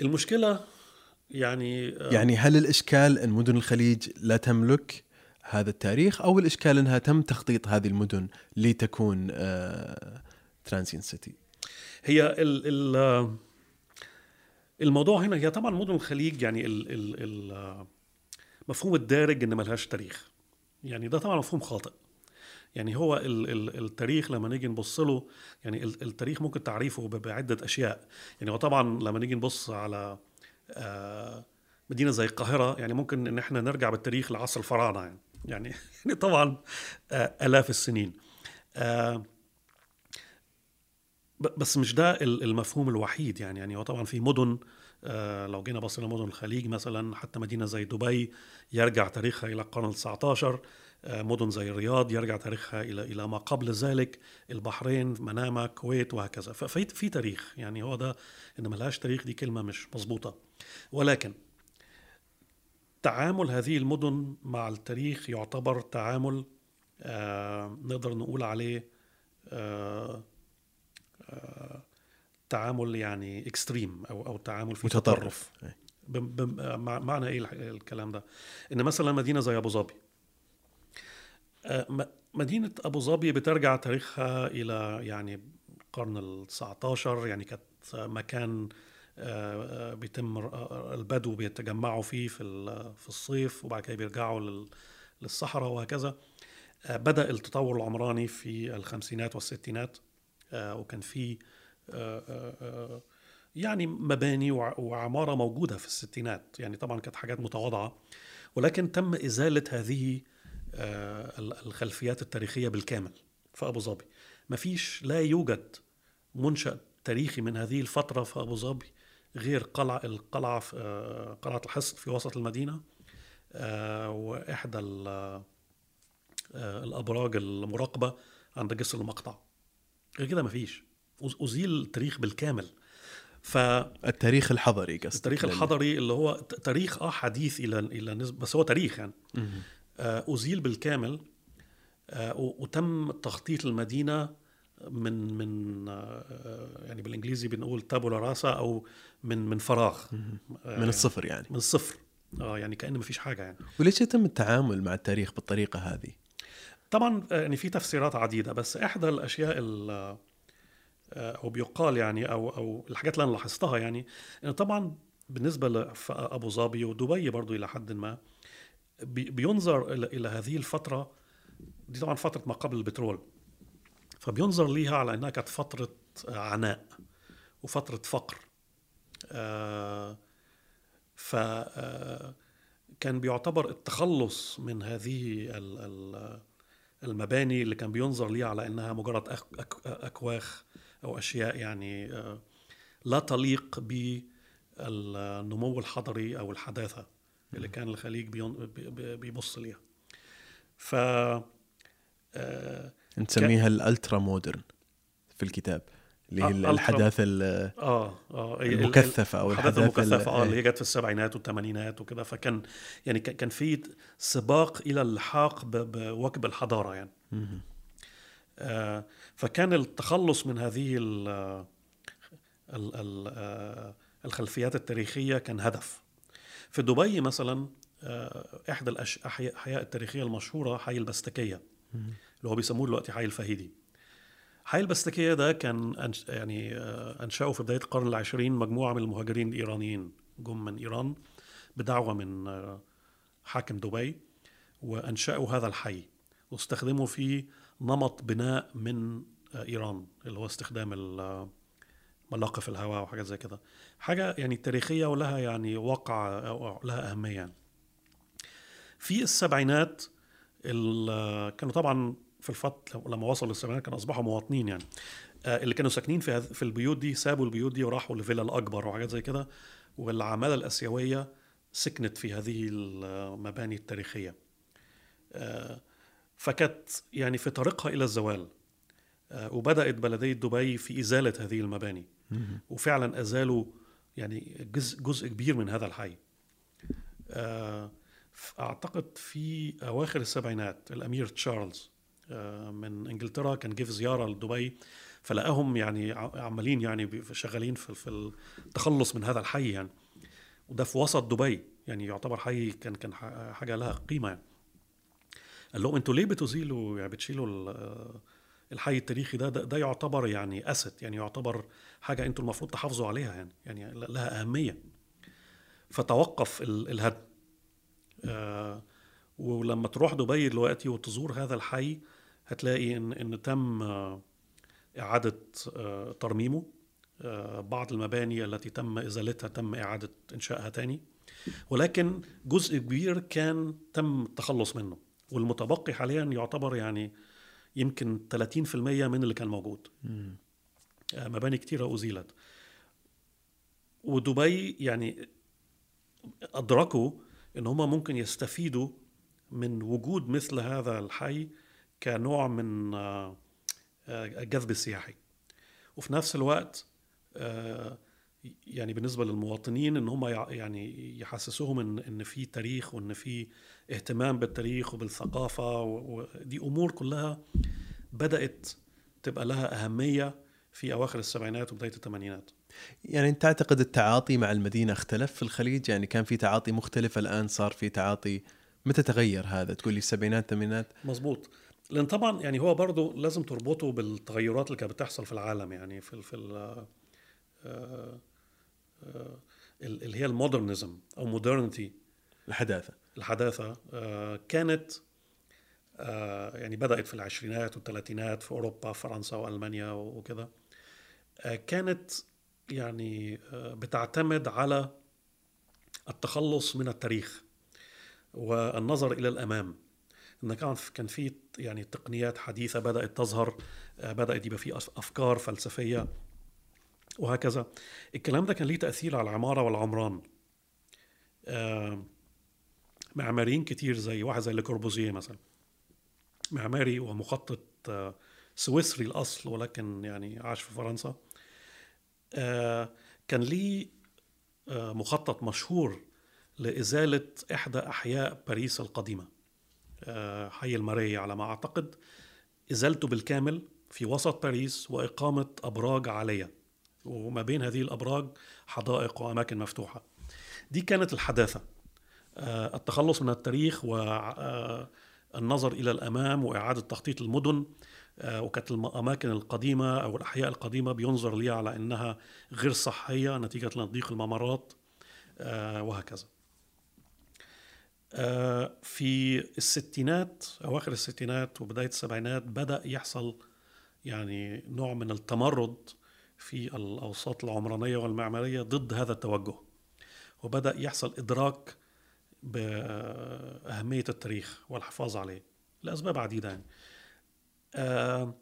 المشكلة يعني آه، يعني هل الإشكال أن مدن الخليج لا تملك هذا التاريخ أو الإشكال أنها تم تخطيط هذه المدن لتكون ترانزين سيتي هي ال ال الموضوع هنا هي طبعا مدن الخليج يعني ال ال ال مفهوم الدارج ان ملهاش تاريخ. يعني ده طبعا مفهوم خاطئ. يعني هو ال ال التاريخ لما نيجي نبص له يعني ال التاريخ ممكن تعريفه بعدة أشياء. يعني هو طبعا لما نيجي نبص على آه، مدينة زي القاهرة يعني ممكن إن إحنا نرجع بالتاريخ لعصر الفراعنة يعني. يعني يعني طبعا آه، آلاف السنين. آه، بس مش ده ال- المفهوم الوحيد يعني. يعني هو طبعا في مدن آه، لو جينا بصينا مدن الخليج مثلا حتى مدينة زي دبي يرجع تاريخها إلى القرن ال 19 آه، مدن زي الرياض يرجع تاريخها إلى إلى ما قبل ذلك البحرين منامة الكويت وهكذا ففي في تاريخ يعني هو ده إن ملهاش تاريخ دي كلمة مش مظبوطة ولكن تعامل هذه المدن مع التاريخ يعتبر تعامل آه نقدر نقول عليه آه آه تعامل يعني اكستريم أو أو تعامل في تطرف متطرف. بم- بم- مع- معنى إيه الكلام ده؟ إن مثلا مدينة زي أبو ظبي آه، م- مدينة أبو ظبي بترجع تاريخها إلى يعني القرن ال 19 يعني كانت مكان آه، آه، بيتم البدو بيتجمعوا فيه في في الصيف وبعد كده بيرجعوا لل- للصحراء وهكذا. بدأ التطور العمراني في الخمسينات والستينات وكان في يعني مباني وع- وعمارة موجودة في الستينات يعني طبعا كانت حاجات متواضعة ولكن تم إزالة هذه الخلفيات التاريخية بالكامل في أبو ظبي. مفيش لا يوجد منشأ تاريخي من هذه الفترة في أبو ظبي غير قلعة القلعة في آه، قلعة الحصن في وسط المدينة آه، وإحدى ال- آه، الأبراج المراقبة عند جسر المقطع. غير كده مفيش أزيل التاريخ بالكامل. فالتاريخ التاريخ الحضري قصدك لل- الحضري اللي هو تاريخ آه حديث إلى إلى نسبة بس هو تاريخ يعني. آه، أزيل بالكامل آه، وتم تخطيط المدينة من من آه، يعني بالإنجليزي بنقول تابولا راسا أو من من فراغ. آه، من الصفر يعني. من الصفر. آه يعني كأن مفيش حاجة يعني. وليش يتم التعامل مع التاريخ بالطريقة هذه؟ طبعا آه، يعني في تفسيرات عديدة بس إحدى الأشياء ال- آه، أو بيقال يعني أو أو الحاجات اللي أنا لاحظتها يعني إنه طبعا بالنسبة لابو ظبي ودبي برضو إلى حد ما بينظر إلى هذه الفترة دي طبعا فترة ما قبل البترول فبينظر ليها على إنها كانت فترة عناء وفترة فقر. آه، ف آه، كان بيعتبر التخلص من هذه ال- ال- المباني اللي كان بينظر ليها على إنها مجرد أكواخ أو أشياء يعني آه، لا تليق ب النمو الحضري أو الحداثة. اللي كان الخليج بيبص ليها ف آه، نسميها الألترا مودرن في الكتاب اللي آه، هي ألترا- الحداثه ال- آه آه ال- ال- المكثفة أو الحداثة الحداثه ال- المكثفه آه اللي إيه. هي جت في السبعينات والثمانينات وكده فكان يعني كان في سباق إلى اللحاق بوكب الحضارة يعني. آه، فكان التخلص من هذه ال ال ال آه، الخلفيات التاريخية كان هدف في دبي مثلا آه، إحدى الاحياء التاريخية المشهورة حي البستكية. اللي هو بيسموه دلوقتي حي الفهيدي حي البستكية ده كان. يعني آه، أنشأه في بداية القرن العشرين مجموعة من المهاجرين الإيرانيين جم من إيران بدعوة من آه، حاكم دبي وأنشأوا هذا الحي واستخدموا فيه نمط بناء من إيران اللي هو استخدام ملاقف الهواء وحاجات زي كده. حاجة يعني تاريخية ولها يعني وقع لها أهمية. يعني. في السبعينات ال- كانوا طبعا في الفترة لما وصلوا للسبعينات كانوا أصبحوا مواطنين يعني. آه، اللي كانوا ساكنين في في البيوت دي سابوا البيوت دي وراحوا لفيلا الأكبر وحاجات زي كده. والعمالة الآسيوية سكنت في هذه المباني التاريخية. آه، فكانت يعني في طريقها إلى الزوال. آه، وبدأت بلدية دبي في إزالة هذه المباني. وفعلا أزالوا يعني جزء, جزء كبير من هذا الحي. آه، أعتقد في أواخر السبعينات الأمير تشارلز آه، من إنجلترا كان جه في زيارة لدبي فلقاهم يعني عمالين يعني شغالين في في التخلص من هذا الحي يعني. وده في وسط دبي يعني يعتبر حي كان كان ح- حاجة لها قيمة يعني. قال لهم أنتوا ليه بتزيلوا يعني بتشيلوا الحي التاريخي ده ده, ده يعتبر يعني اسد يعني يعتبر حاجة أنتوا المفروض تحافظوا عليها يعني يعني لها أهمية. فتوقف ال- الهدم. آه ولما تروح دبي دلوقتي وتزور هذا الحي هتلاقي إن إن تم آه، إعادة آه ترميمه. آه بعض المباني التي تم إزالتها تم إعادة إنشائها تاني. ولكن جزء كبير كان تم التخلص منه. والمتبقي حاليا يعتبر يعني يمكن 30% من اللي كان موجود. مهم. آه، مباني كتيرة أزيلت. ودبي يعني أدركوا إن هم ممكن يستفيدوا من وجود مثل هذا الحي كنوع من آه، آه، الجذب السياحي. وفي نفس الوقت يعني بالنسبة للمواطنين إن هم يع- يعني يحسسوهم إن إن في تاريخ وإن في اهتمام بالتاريخ وبالثقافة ودي أمور كلها بدأت تبقى لها أهمية في أواخر السبعينات وبداية الثمانينات. يعني أنت تعتقد التعاطي مع المدينة اختلف في الخليج؟ يعني كان في تعاطي مختلف الآن صار في تعاطي. متى تغير هذا؟ تقول لي السبعينات الثمانينات؟ مظبوط. لأن طبعا يعني هو برضه لازم تربطه بالتغيرات اللي كانت بتحصل في العالم. يعني في ال في ال آه، آه، اللي هي المودرنزم أو مودرنتي الحداثه الحداثة آه، كانت آه، يعني بدأت في العشرينات والثلاثينات في أوروبا فرنسا وألمانيا وكده. آه، كانت يعني بتعتمد على التخلص من التاريخ والنظر إلى الأمام. إن كان كان في يعني تقنيات حديثة بدأت تظهر بدأت يبقى في أفكار فلسفية وهكذا. الكلام ده كان ليه تأثير على العمارة والعمران. معماريين كتير زي واحد زي لكوربوزيه مثلا. معماري ومخطط آه، سويسري الأصل ولكن يعني عاش في فرنسا. آه، كان ليه آه، مخطط مشهور لإزالة إحدى أحياء باريس القديمة. آه، حي المارية على ما أعتقد. إزالته بالكامل في وسط باريس وإقامة أبراج عالية. وما بين هذه الأبراج حدائق وأماكن مفتوحة. دي كانت الحداثة. آه، التخلص من التاريخ والنظر إلى الأمام وإعادة تخطيط المدن آه، وكانت الأماكن القديمة أو الأحياء القديمة بينظر ليها على أنها غير صحية نتيجة لضيق الممرات آه، وهكذا. آه، في الستينات أواخر الستينات وبداية السبعينات بدأ يحصل يعني نوع من التمرد في الأوساط العمرانية والمعمارية ضد هذا التوجه وبدأ يحصل إدراك بأهمية التاريخ والحفاظ عليه لأسباب عديدة يعني. آه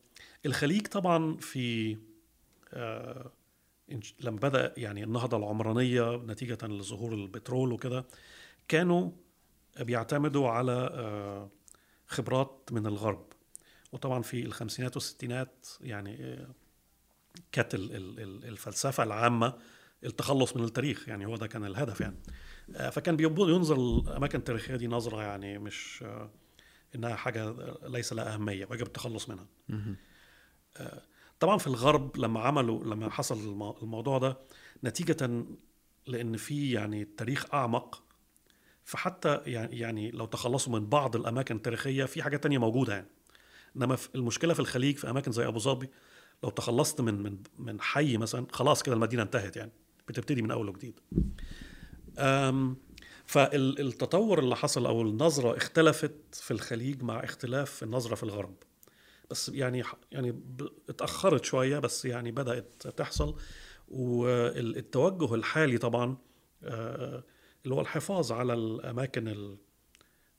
الخليج طبعا في آه لما بدأ يعني النهضة العمرانية نتيجة لظهور البترول وكده كانوا بيعتمدوا على آه، خبرات من الغرب وطبعا في الخمسينات والستينات يعني آه، كانت ال- ال- ال- الفلسفة العامة التخلص من التاريخ يعني هو ده كان الهدف يعني فكان بيبقى ينظر الأماكن التاريخية دي نظرة يعني مش آه، إنها حاجة ليس لها أهمية ويجب التخلص منها. مهم. طبعا في الغرب لما عملوا لما حصل المو- الموضوع ده نتيجة لأن في يعني التاريخ أعمق فحتى يعني يعني لو تخلصوا من بعض الأماكن التاريخية في حاجات تانية موجودة يعني. إنما في- المشكلة في الخليج في أماكن زي أبو ظبي لو تخلصت من من من حي مثلا خلاص كده المدينة انتهت يعني بتبتدي من أول وجديد. فالتطور اللي حصل أو النظرة اختلفت في الخليج مع اختلاف النظرة في الغرب. بس يعني يعني اتأخرت شوية بس يعني بدأت تحصل. والتوجه الحالي طبعا آه، اللي هو الحفاظ على الأماكن ال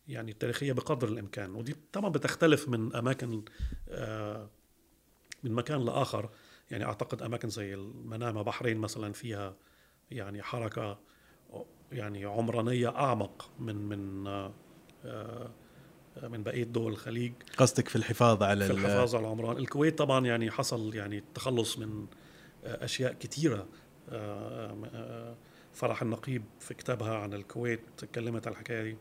يعني التاريخية بقدر الإمكان. ودي طبعا بتختلف من أماكن آه، من مكان لآخر. يعني أعتقد أماكن زي المنامة بحرين مثلا فيها يعني حركة يعني عمرانية أعمق من من آه، آه، من بقية دول الخليج. قصدك في الحفاظ على في ال- الحفاظ على العمران الكويت طبعا يعني حصل يعني التخلص من آه، أشياء كثيره فرح النقيب في كتابها عن الكويت تكلمت عن الحكاية دي.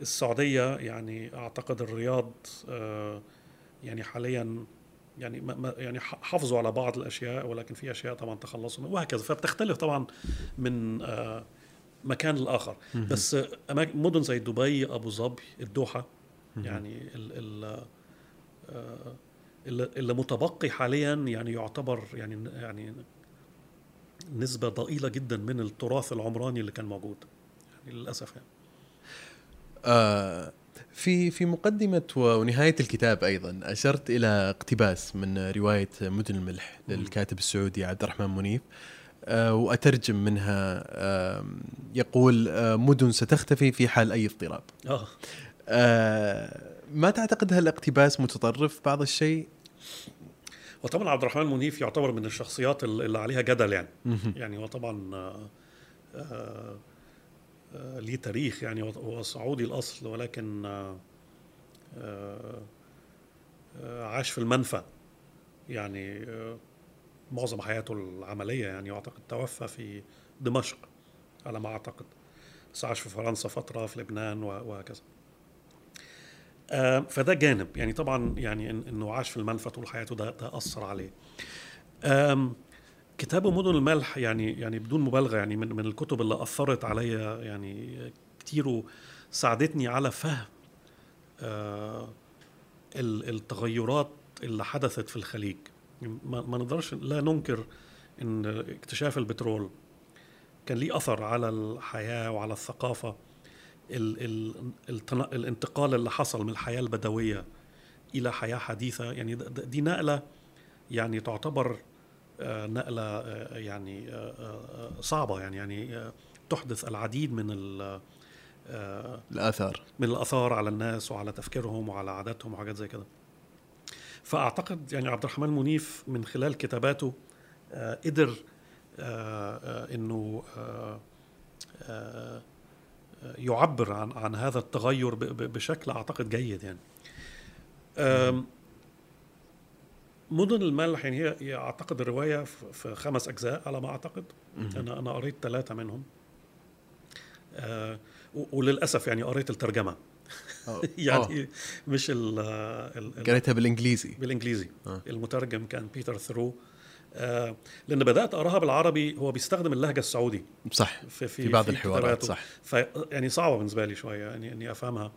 السعودية يعني أعتقد الرياض يعني حاليا يعني ما- ما- يعني ح- حافظوا على بعض الأشياء ولكن في أشياء طبعا تخلصوا منها وهكذا فبتختلف طبعا من آه، مكان لاخر. بس أماكن مدن زي دبي أبو ظبي الدوحة. يعني ال ال آه، اللي اللي متبقي حاليا يعني يعتبر يعني يعني نسبة ضئيلة جدا من التراث العمراني اللي كان موجود يعني للأسف يعني آه في في مقدمة ونهاية الكتاب أيضا أشرت إلى اقتباس من رواية مدن الملح. للكاتب السعودي عبد الرحمن منيف آه وأترجم منها يقول آه مدن ستختفي في حال أي اضطراب آه ما تعتقد هالاقتباس متطرف بعض الشيء؟ وطبعا عبد الرحمن منيف يعتبر من الشخصيات اللي عليها جدل يعني. يعني هو طبعا ليه تاريخ يعني هو- سعودي الأصل ولكن آه، آه، آه، عاش في المنفى. يعني آه، معظم حياته العملية يعني واعتقد توفى في دمشق على ما أعتقد. بس عاش في فرنسا فترة في لبنان وهكذا. آه، فده جانب. يعني طبعا يعني إنه عاش في المنفى طول حياته ده ده أثر عليه. كتابه مدن الملح يعني يعني بدون مبالغة يعني من من الكتب اللي أثرت عليا يعني كتير وساعدتني على فهم آه، ال- التغيرات اللي حدثت في الخليج. ما, نقدرش لا ننكر إن اكتشاف البترول كان ليه أثر على الحياة وعلى الثقافة. ال ال الانتقال اللي حصل من الحياة البدوية إلى حياة حديثة يعني دي نقلة يعني تعتبر نقلة آه، يعني آه، آه، صعبة يعني يعني آه، تحدث العديد من ال- آه، الآثار. من الآثار على الناس وعلى تفكيرهم وعلى عاداتهم وحاجات زي كده. فأعتقد يعني عبد الرحمن منيف من خلال كتاباته آه، قدر آه، آه، إنه آه، آه، آه، يعبر عن عن هذا التغير بشكل أعتقد جيد يعني. مدن الملح يعني هي أعتقد الرواية في في خمس أجزاء على ما أعتقد. أنا أنا قريت ثلاثة منهم. آه وللأسف يعني قريت الترجمة. أوه. يعني مش ال قريتها بالإنجليزي. بالإنجليزي. آه. المترجم كان بيتر ثرو. آه لأن بدأت أقراها بالعربي هو بيستخدم اللهجة السعودي. صح. في في بعض الحوارات كتاباته. صح. ف يعني صعبة بالنسبة لي شوية يعني إني أفهمها.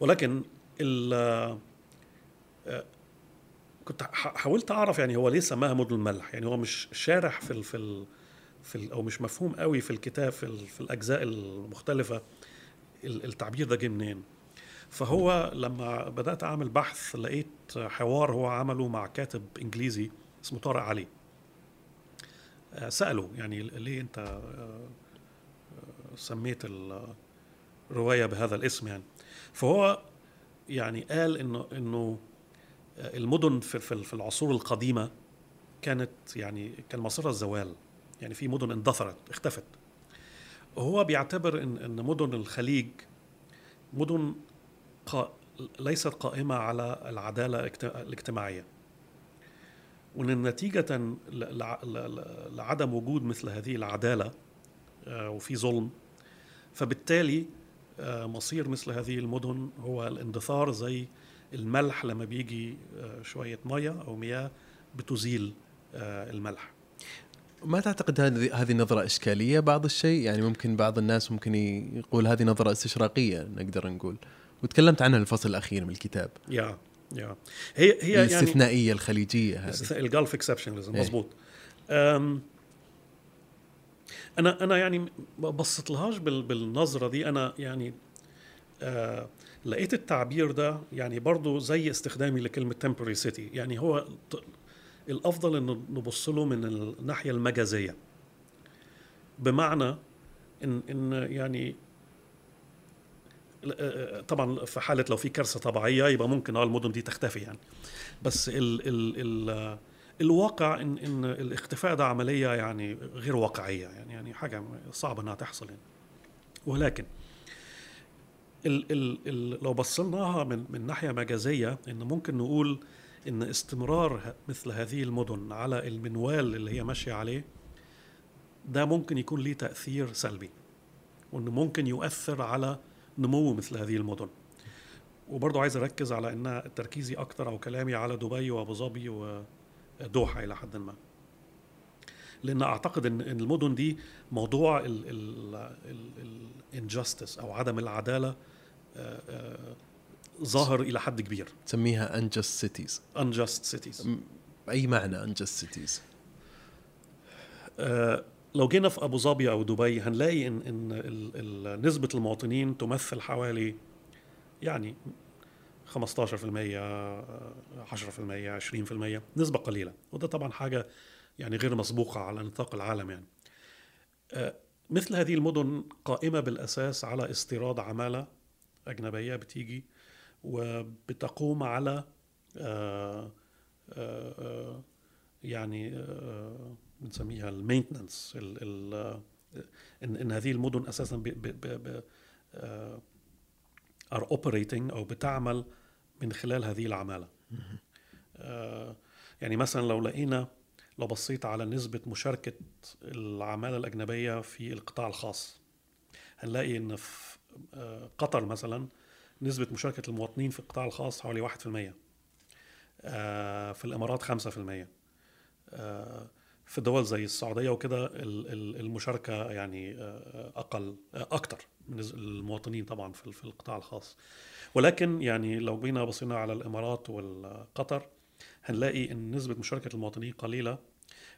ولكن ال آه، كنت حاولت أعرف يعني هو ليه سماها مدن الملح؟ يعني هو مش شارح في ال في ال في ال أو مش مفهوم قوي في الكتاب في, في الأجزاء المختلفة ال- التعبير ده جه منين؟ فهو لما بدأت أعمل بحث لقيت حوار هو عمله مع كاتب إنجليزي اسمه طارق علي. آه، سأله يعني ليه أنت آه، آه، سميت الروايه بهذا الاسم يعني؟ فهو يعني قال إنه إنه المدن في في العصور القديمة كانت يعني كان مصيرها الزوال. يعني في مدن اندثرت اختفت. هو بيعتبر إن إن مدن الخليج مدن ليست قائمة على العدالة الاجت- الاجتماعية. وإن نتيجة لعدم وجود مثل هذه العدالة آه، وفي ظلم فبالتالي آه، مصير مثل هذه المدن هو الاندثار زي الملح لما بيجي آه، شوية مية أو مياه بتزيل آه، الملح. ما تعتقد هذه هذه نظرة إشكالية بعض الشيء؟ يعني ممكن بعض الناس ممكن يقول هذه نظرة استشراقية نقدر نقول. وتكلمت عنها الفصل الأخير من الكتاب. يا يا. هي هي يعني الاستثنائية الخليجية هذه. الجلف اكسبشناليزم. مضبوط أنا أنا يعني ما بصيت لهاش بال- بالنظرة دي. أنا يعني آه لقيت التعبير ده يعني برضو زي استخدامي لكلمة temporary city. يعني هو الأفضل انه نبص له من الناحية المجازية. بمعنى إن إن يعني طبعا في حالة لو في كارثة طبيعية يبقى ممكن آه المدن دي تختفي يعني. بس ال ال ال الواقع إن إن الاختفاء ده عملية يعني غير واقعية يعني يعني حاجة صعب إنها تحصل يعني. ولكن ال ال ال لو بصلناها من من ناحية مجازية إن ممكن نقول إن استمرار مثل هذه المدن على المنوال اللي هي ماشية عليه ده ممكن يكون ليه تأثير سلبي وانه ممكن يؤثر على نمو مثل هذه المدن. وبرضه عايز أركز على إن تركيزي أكتر أو كلامي على دبي وأبو ظبي ودوحه إلى حد ما. لأن أعتقد إن المدن دي موضوع الانجستس أو عدم العدالة ظاهر إلى حد كبير. تسميها unjust cities. Unjust cities. بأي معنى unjust cities آه، لو جينا في أبو ظبي أو دبي هنلاقي ان إن نسبة المواطنين تمثل حوالي يعني 15% آه، 10% 20% نسبة قليلة. وده طبعا حاجة يعني غير مسبوقة على نطاق العالم يعني. آه، مثل هذه المدن قائمة بالأساس على استيراد عمالة أجنبية بتيجي وبتقوم على آه، آه، آه، يعني بنسميها ال maintenance إن إن هذه المدن أساسا are operating أو بتعمل من خلال هذه العمالة. يعني مثلا لو لقينا لو بصيت على نسبة مشاركة العمالة الأجنبية في القطاع الخاص هنلاقي إن في قطر مثلا نسبة مشاركة المواطنين في القطاع الخاص حوالي 1% آه، في الإمارات 5% آه، في دول زي السعودية وكده ال- ال- المشاركة يعني آه، أقل آه، أكتر من المواطنين طبعا في القطاع الخاص. ولكن يعني لو جينا بصينا على الإمارات وقطر هنلاقي إن نسبة مشاركة المواطنين قليلة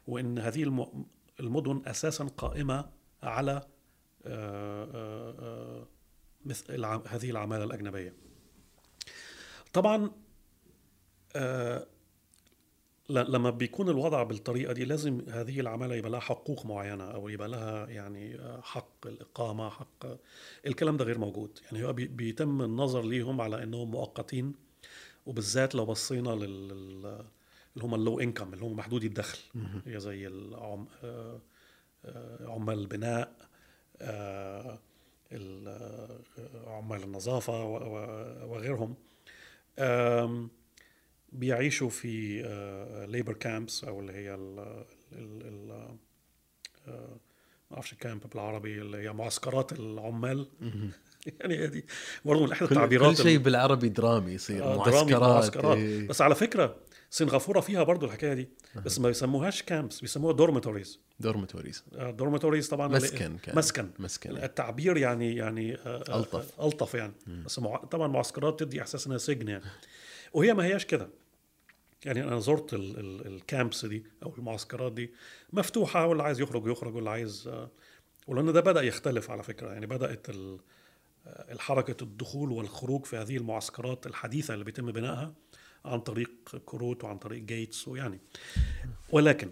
وإن هذه الم- المدن أساسا قائمة على آه، آه، آه، مثل هذه العماله الأجنبية. طبعا آه، لما بيكون الوضع بالطريقة دي لازم هذه العماله يبقى لها حقوق معينة أو يبقى لها يعني آه، حق الإقامة حق الكلام ده غير موجود. يعني هو بي- بيتم النظر ليهم على إنهم مؤقتين وبالذات لو بصينا لل لل- اللي هم اللو انكم اللي هم محدودي الدخل. هي زي العم... آه، عمال البناء ال- عمال النظافة وغيرهم بيعيشوا في labor camps أو اللي هي ال ال- آه، ما أعرفش camp بالعربي اللي هي معسكرات العمال. يعني دي. برضه من احدى التعبيرات كل شيء بالعربي درامي يصير آه، درامي معسكرات, معسكرات. إيه. بس على فكرة سنغافوره فيها برضو الحكاية دي بس ما بيسموهاش camps بيسموها dormitories dormitories dormitories طبعا مسكن كان. مسكن. مسكن. التعبير يعني يعني آه، آه، ألطف. آه، ألطف يعني. بس مع... طبعا معسكرات تدي إحساس إنها سجن يعني. وهي ما هياش كده. يعني أنا زرت ال... ال... ال camps دي أو المعسكرات دي مفتوحة واللي عايز يخرج يخرج واللي عايز آه، ولأن ده بدأ يختلف على فكرة. يعني بدأت ال... الحركة الدخول والخروج في هذه المعسكرات الحديثة اللي بيتم بنائها عن طريق كروت وعن طريق gates ويعني. ولكن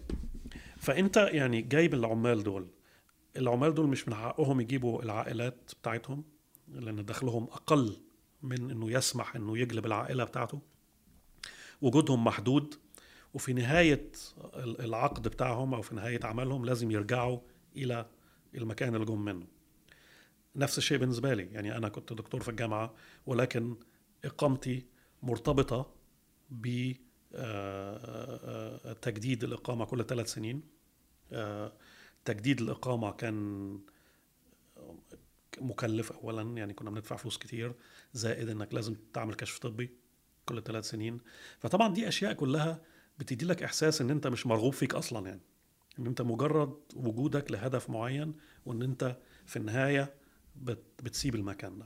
فأنت يعني جايب العمال دول العمال دول مش من حقهم يجيبوا العائلات بتاعتهم لأن دخلهم أقل من إنه يسمح إنه يجلب العائلة بتاعته. وجودهم محدود وفي نهاية العقد بتاعهم أو في نهاية عملهم لازم يرجعوا إلى المكان اللي جم منه. نفس الشيء بالنسبة لي يعني أنا كنت دكتور في الجامعة ولكن إقامتي مرتبطة ب تجديد الإقامة كل ثلاث سنين. تجديد الإقامة كان مكلف اولا يعني كنا بندفع فلوس كتير زائد إنك لازم تعمل كشف طبي كل ثلاث سنين. فطبعا دي أشياء كلها بتدي لك إحساس إن أنت مش مرغوب فيك أصلا يعني. إن أنت مجرد وجودك لهدف معين وإن أنت في النهاية بتسيب المكان ده.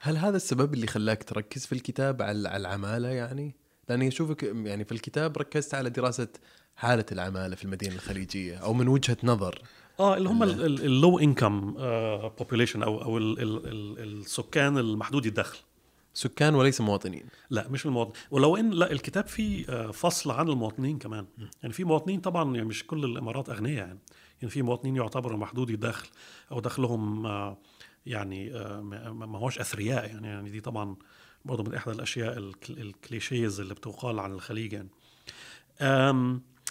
هل هذا السبب اللي خلاك تركز في الكتاب على العمالة يعني؟ لأني أشوفك يعني في الكتاب ركزت على دراسة حالة العمالة في المدينة الخليجية أو من وجهة نظر. آه اللي هم ال low income population أو أو ال ال ال السكان المحدودي الدخل. سكان وليس مواطنين. لا مش المواطن. ولو ان لا الكتاب فيه آه، فصل عن المواطنين كمان. يعني في مواطنين طبعا يعني مش كل الإمارات أغنياء يعني. يعني في مواطنين يعتبروا محدودي الدخل أو دخلهم آه، يعني آه، ما هوش أثرياء يعني يعني دي طبعا برضه من إحدى الأشياء الكليشيز اللي بتقال عن الخليج يعني.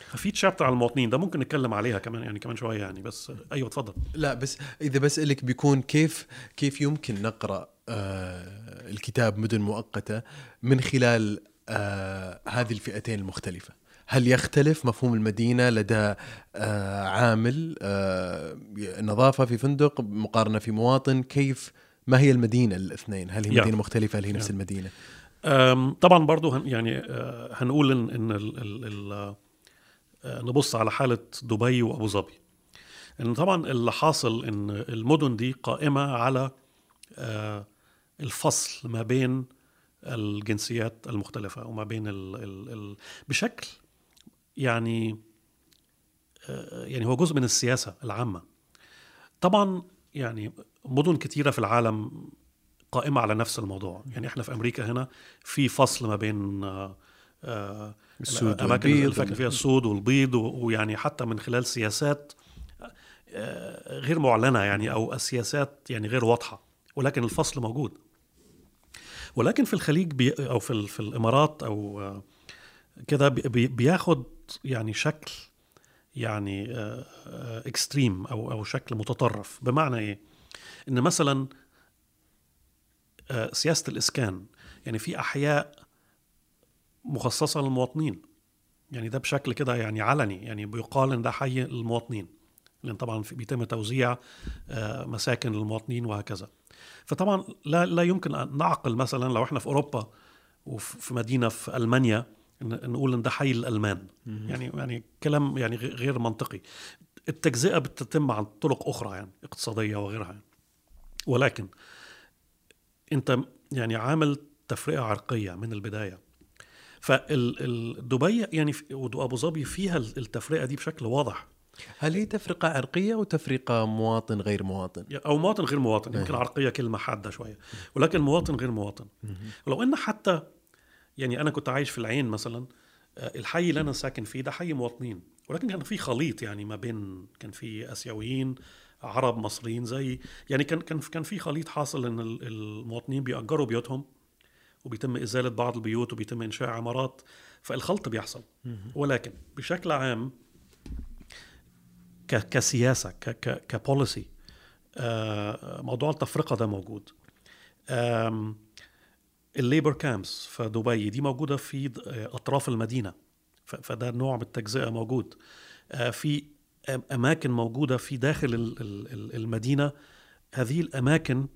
ففي تشابتر على المواطنين ده ممكن نتكلم عليها كمان يعني كمان شوية يعني بس أيوه اتفضل. لا بس إذا بسألك بيكون كيف كيف يمكن نقرأ آه الكتاب مدن مؤقتة من خلال آه هذه الفئتين المختلفة؟ هل يختلف مفهوم المدينة لدى آه عامل آه نظافة في فندق مقارنة في مواطن؟ كيف ما هي المدينة الاثنين؟ هل هي مدينة مختلفة؟ هل هي نفس المدينة؟ طبعا برضو يعني آه، هنقول إن, إن ال ال ال نبص على حالة دبي وأبو ظبي. إن طبعا اللي حاصل إن المدن دي قائمة على الفصل ما بين الجنسيات المختلفة وما بين ال ال ال بشكل يعني آه، يعني هو جزء من السياسة العامة. طبعا يعني مدن كتيرة في العالم قائمة على نفس الموضوع. يعني إحنا في أمريكا هنا في فصل ما بين السود الأماكن اللي فيها السود والبيض ويعني حتى من خلال سياسات آه، غير معلنة يعني أو السياسات يعني غير واضحة. ولكن الفصل موجود. ولكن في الخليج بي أو في في الإمارات أو آه، كده بي بياخد يعني شكل يعني extreme آه، أو أو شكل متطرف. بمعنى إيه؟ إن مثلا سياسة الإسكان يعني في أحياء مخصصة للمواطنين. يعني ده بشكل كده يعني علني يعني بيقال إن ده حي المواطنين لأن طبعا بيتم توزيع آه، مساكن للمواطنين وهكذا. فطبعا لا لا يمكن أن نعقل مثلا لو إحنا في أوروبا وفي مدينة في ألمانيا نقول إن ده حي الألمان. يعني يعني كلام يعني غير منطقي. التجزئة بتتم عن طرق أخرى يعني اقتصادية وغيرها يعني. ولكن أنت يعني عامل تفرقة عرقية من البداية. فدبي يعني وأبو ظبي فيها التفرقة دي بشكل واضح. هل هي تفرقة عرقية أو تفرقة مواطن غير مواطن؟ أو مواطن غير مواطن. يمكن. عرقية كلمة حادة شوية. ولكن مواطن غير مواطن. ولو إن حتى يعني أنا كنت عايش في العين مثلا آه، الحي اللي أنا ساكن فيه ده حي مواطنين. ولكن كان في خليط يعني ما بين كان في آسيويين عرب مصريين زي يعني كان كان كان في خليط حاصل إن المواطنين بيأجروا بيوتهم وبيتم إزالة بعض البيوت وبيتم إنشاء عمارات. فالخلط بيحصل. ولكن بشكل عام كسياسة كبوليسي آه، موضوع التفرقة ده موجود. الليبر كامبس في دبي دي موجودة في أطراف المدينة. فده نوع من التجزئة موجود. آه، في أماكن موجودة في داخل المدينة. هذه الأماكن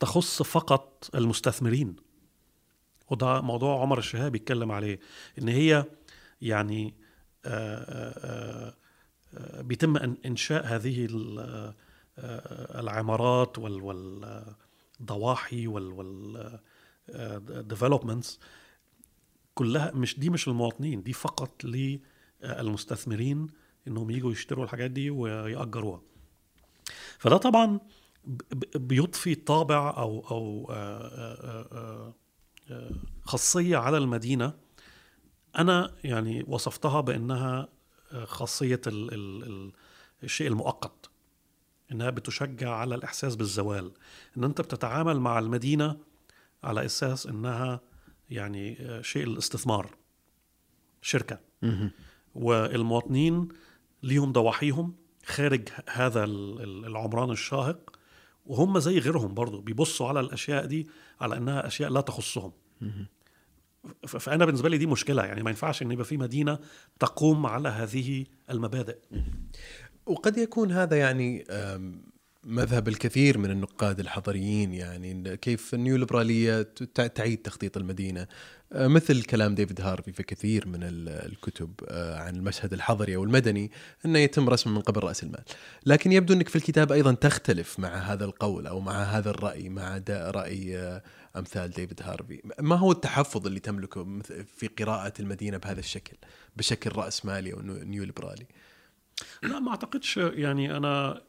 تخص فقط المستثمرين. وده موضوع عمر الشهاب بيتكلم عليه. إن هي يعني آه، آه، بيتم إنشاء هذه آه، العمارات والضواحي وال developments كلها مش دي مش المواطنين دي فقط للمستثمرين إنهم يجوا يشتروا الحاجات دي ويأجروها. فده طبعا بيضفي طابع أو أو آه، آه، آه، خاصية على المدينة. أنا يعني وصفتها بأنها خاصية ال ال الشيء المؤقت. إنها بتشجع على الإحساس بالزوال إن أنت بتتعامل مع المدينة على إساس إنها يعني آه، شيء الاستثمار شركة. والمواطنين ليهم ضواحيهم خارج هذا ال- ال- العمران الشاهق وهم زي غيرهم برضو بيبصوا على الأشياء دي على إنها أشياء لا تخصهم. فأنا بالنسبة لي دي مشكلة يعني ما ينفعش إن يبقى في مدينة تقوم على هذه المبادئ. وقد يكون هذا يعني مذهب الكثير من النقاد الحضريين يعني كيف النيوليبرالية تع- تعيد تخطيط المدينة. آه، مثل كلام ديفيد هارفي في كثير من ال- الكتب آه، عن المشهد الحضري أو المدني أنه يتم رسمه من قبل رأس المال. لكن يبدو أنك في الكتاب أيضا تختلف مع هذا القول أو مع هذا الرأي مع رأي آه، أمثال ديفيد هارفي. ما هو التحفظ اللي تملكه في قراءة المدينة بهذا الشكل بشكل رأسمالي أو neo- نيوليبرالي؟ لا ما أعتقدش. يعني أنا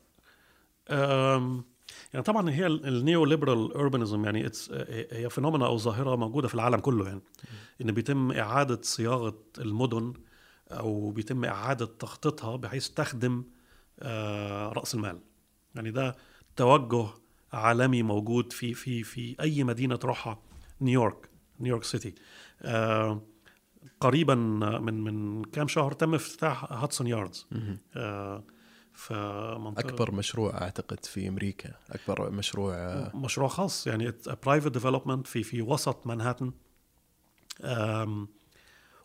يعني طبعا هي ال neoliberal urbanism يعني it's هي phenomena أو ظاهرة موجودة في العالم كله يعني. إن بيتم إعادة صياغة المدن أو بيتم إعادة تخطيطها بحيث تخدم آه، رأس المال. يعني ده توجه عالمي موجود في في في أي مدينة تروحها نيويورك نيويورك سيتي. آه، قريبا من من كام شهر تم افتتاح هاتسون ياردز آه، في منطقه أكبر مشروع أعتقد في أمريكا. أكبر مشروع آه، مشروع خاص يعني private development في في وسط مانهاتن.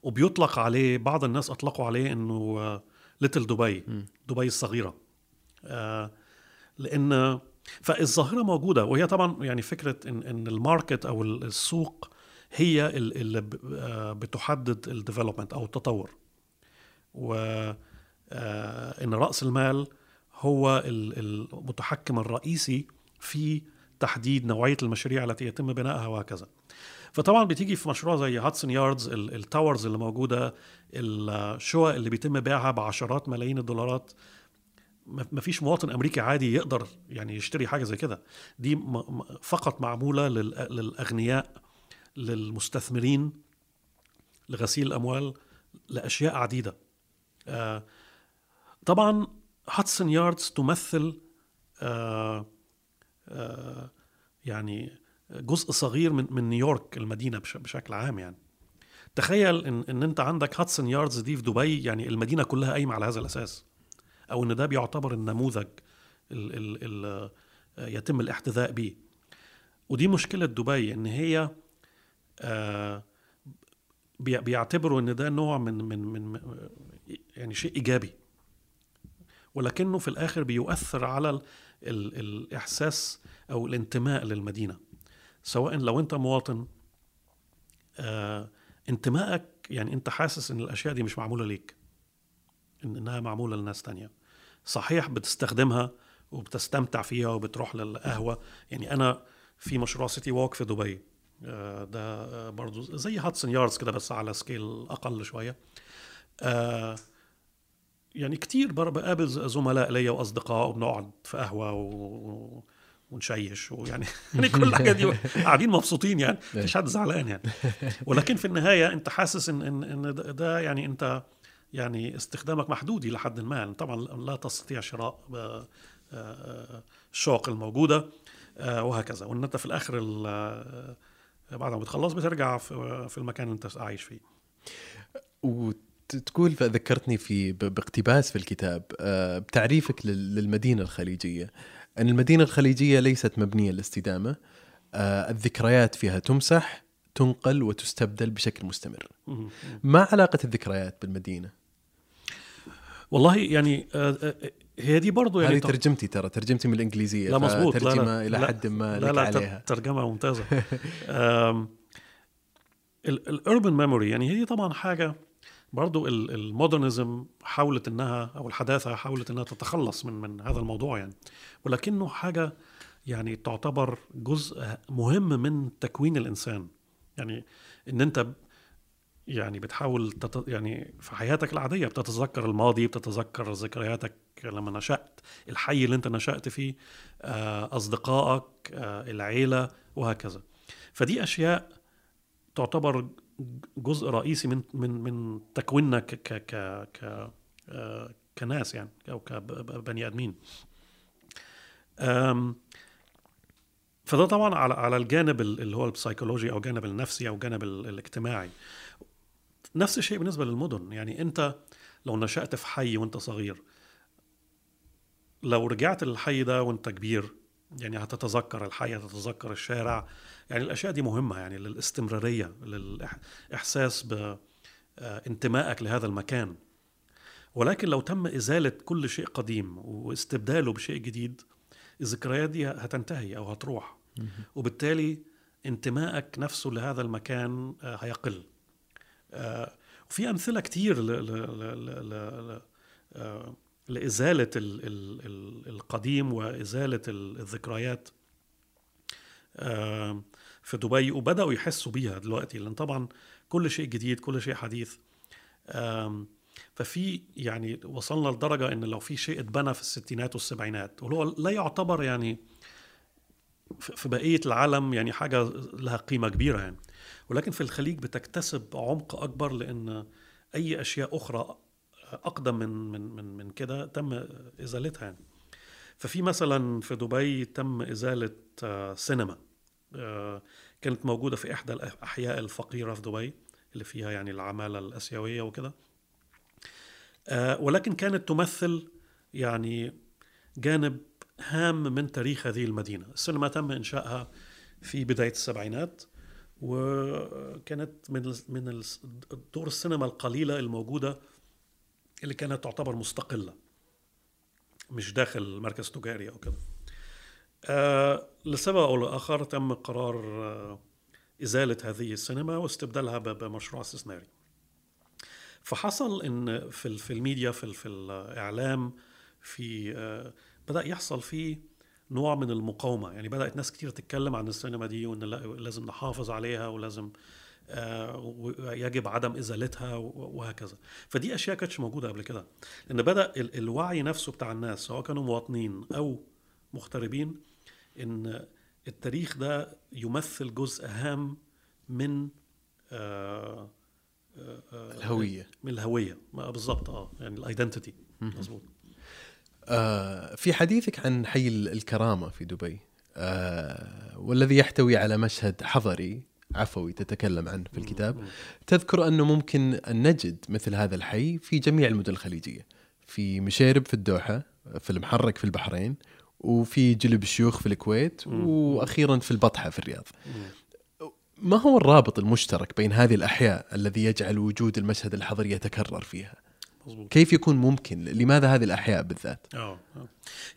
وبيطلق عليه بعض الناس أطلقوا عليه إنه little دبي مم. دبي الصغيرة. آه، لأن فالظاهرة موجودة. وهي طبعا يعني فكرة ان إن ال market أو السوق هي ال- اللي آه، بتحدد ال development أو التطور. و آه، إن رأس المال هو ال- المتحكم الرئيسي في تحديد نوعية المشاريع التي يتم بنائها وهكذا. فطبعا بتيجي في مشروع زي هاتسون ياردز ال- التاورز اللي موجودة الشقق اللي بيتم بيعها بعشرات ملايين الدولارات. ما فيش مواطن أمريكي عادي يقدر يعني يشتري حاجة زي كده. دي فقط معمولة لل- للأغنياء للمستثمرين لغسيل الأموال لأشياء عديدة. آه، طبعا هاتسون ياردز تمثل آه، آه، يعني جزء صغير من من نيويورك المدينة بش- بشكل عام يعني. تخيل إن إن أنت عندك هاتسون ياردز دي في دبي يعني المدينة كلها قايمة على هذا الأساس. أو إن ده بيعتبر النموذج ال ال ال يتم الاحتذاء به ودي مشكلة دبي إن هي بيعتبروا إن ده نوع من من من يعني شيء إيجابي. ولكنه في الآخر بيؤثر على ال ال الإحساس أو الانتماء للمدينة. سواء لو أنت مواطن آه انتمائك يعني أنت حاسس إن الأشياء دي مش معمولة ليك إنها معمولة لناس تانية. صحيح بتستخدمها وبتستمتع فيها وبتروح للقهوة. يعني أنا في مشروع سيتي ووك في دبي. آه، ده آه، برضو زي هدسون ياردز كده بس على scale أقل شوية. آه، يعني كتير بقابل زملاء ليا وأصدقاء وبنقعد في قهوة و... ونشيش ويعني يعني كل الحاجات دي قاعدين مبسوطين يعني مفيش حد زعلان يعني. ولكن في النهاية أنت حاسس إن إن إن ده- يعني أنت يعني استخدامك محدود إلى حد ما. طبعا لا تستطيع شراء آه، آه، الشقق الموجودة آه، وهكذا. وإن أنت في الآخر ال- آه، بعد ما بتخلص بترجع في المكان اللي انت عايش فيه. وتقول ذكرتني في باقتباس في الكتاب آه، بتعريفك لل- للمدينة الخليجية. أن المدينة الخليجية ليست مبنية للاستدامه آه، الذكريات فيها تمسح تنقل وتستبدل بشكل مستمر. ما علاقة الذكريات بالمدينة؟ والله يعني آه، هي دي برضو يعني هذه ترجمتي ترى ترجمتي من الإنجليزية لا مظبوط. ترجمه لا. إلى لا حد ما لا لك لا عليها. تر- ترجمة ممتازة. الاربن ميموري يعني هي طبعا حاجة برضو ال- المودرنزم حاولت إنها أو الحداثة حاولت إنها تتخلص من من هذا الموضوع يعني. ولكنه حاجة يعني تعتبر جزء مهم من تكوين الإنسان. يعني إن أنت يعني بتحاول تت... يعني في حياتك العادية بتتذكر الماضي بتتذكر ذكرياتك لما نشأت الحي اللي انت نشأت فيه آه، أصدقائك آه، العيلة وهكذا. فدي أشياء تعتبر جزء رئيسي من من من تكويننا ك ك ك آه، كناس يعني أو كبني آدمين. فده طبعا على على الجانب اللي هو البسيكولوجي أو الجانب النفسي أو الجانب الاجتماعي. نفس الشيء بالنسبة للمدن. يعني أنت لو نشأت في حي وأنت صغير لو رجعت للحي ده وانت كبير يعني هتتذكر الحي هتتذكر الشارع يعني الأشياء دي مهمة يعني للاستمرارية للإحساس بانتمائك لهذا المكان. ولكن لو تم إزالة كل شيء قديم واستبداله بشيء جديد الذكريات دي هتنتهي أو هتروح. وبالتالي انتمائك نفسه لهذا المكان آه، هيقل. آه، وفي أمثلة كتير آه، لإزالة القديم وإزالة الذكريات. في دبي وبدأوا يحسوا بيها دلوقتي لأن طبعا كل شيء جديد كل شيء حديث. ففي يعني وصلنا لدرجة إن لو في شيء اتبنى في الستينات والسبعينات وهو لا يعتبر يعني في بقية العالم يعني حاجة لها قيمة كبيرة يعني. ولكن في الخليج بتكتسب عمق أكبر لأن أي أشياء أخرى أقدم من من من من كده تم إزالتها يعني. ففي مثلا في دبي تم إزالة آه، سينما آه، كانت موجودة في إحدى الاحياء الفقيرة في دبي اللي فيها يعني العمالة الأسيوية وكده. آه، ولكن كانت تمثل يعني جانب هام من تاريخ هذه المدينة. السينما تم إنشائها في بداية السبعينات وكانت من من دور السينما القليلة الموجودة اللي كانت تعتبر مستقلة مش داخل مركز تجاري أو كده. آه لسبب أو لآخر تم قرار آه إزالة هذه السينما واستبدالها بمشروع استثماري. فحصل إن في في الميديا في في الإعلام في آه بدأ يحصل فيه نوع من المقاومة. يعني بدأت ناس كتير تتكلم عن السينما دي وإن لازم نحافظ عليها ولازم آه ويجب عدم إزالتها وهكذا. فدي أشياء كانتش موجودة قبل كده. لأن بدأ الوعي نفسه بتاع الناس سواء كانوا مواطنين أو مغتربين إن التاريخ ده يمثل جزء هام من آه آه الهوية. من الهوية. بالضبط آه يعني الايدنتيتي مظبوط. آه في حديثك عن حي الكرامة في دبي آه والذي يحتوي على مشهد حضري عفوي تتكلم عنه في الكتاب. تذكر أنه ممكن أن نجد مثل هذا الحي في جميع المدن الخليجية في مشيرب في الدوحة في المحرك في البحرين وفي جلب الشيوخ في الكويت وأخيرا في البطحة في الرياض. ما هو الرابط المشترك بين هذه الأحياء الذي يجعل وجود المشهد الحضري يتكرر فيها؟ مزبوط. كيف يكون ممكن؟ لماذا هذه الأحياء بالذات؟ آه.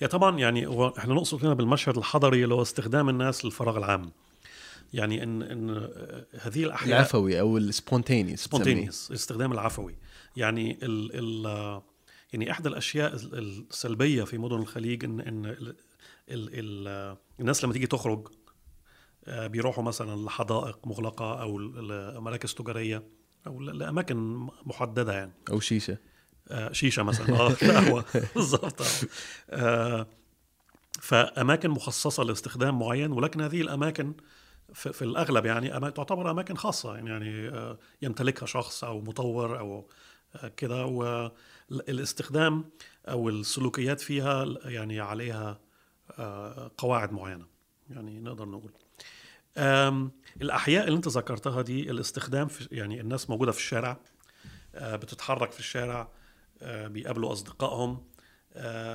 يا طبعا يعني هو إحنا نقصد هنا بالمشهد الحضري اللي هو استخدام الناس للفراغ العام. يعني ان إن هذه الأحياء العفوي أو ال spontaneous spontaneous الاستخدام العفوي. يعني ال ال يعني إحدى الأشياء السلبية في مدن الخليج ان إن ال ال الناس لما تيجي تخرج آه، بيروحوا مثلا لحدائق مغلقة أو لمراكز تجارية أو لأماكن محددة يعني. أو شيشة. آه شيشة مثلا آه قهوه بالظبط آه فأماكن مخصصة لاستخدام معين ولكن هذه الأماكن في, في الأغلب يعني تعتبر أماكن خاصة يعني, آه يمتلكها شخص أو مطور أو آه كده والإستخدام أو السلوكيات فيها يعني عليها آه قواعد معينة يعني نقدر نقول. الأحياء اللي أنت ذكرتها دي الاستخدام في يعني الناس موجودة في الشارع بتتحرك في الشارع بيقابلوا أصدقائهم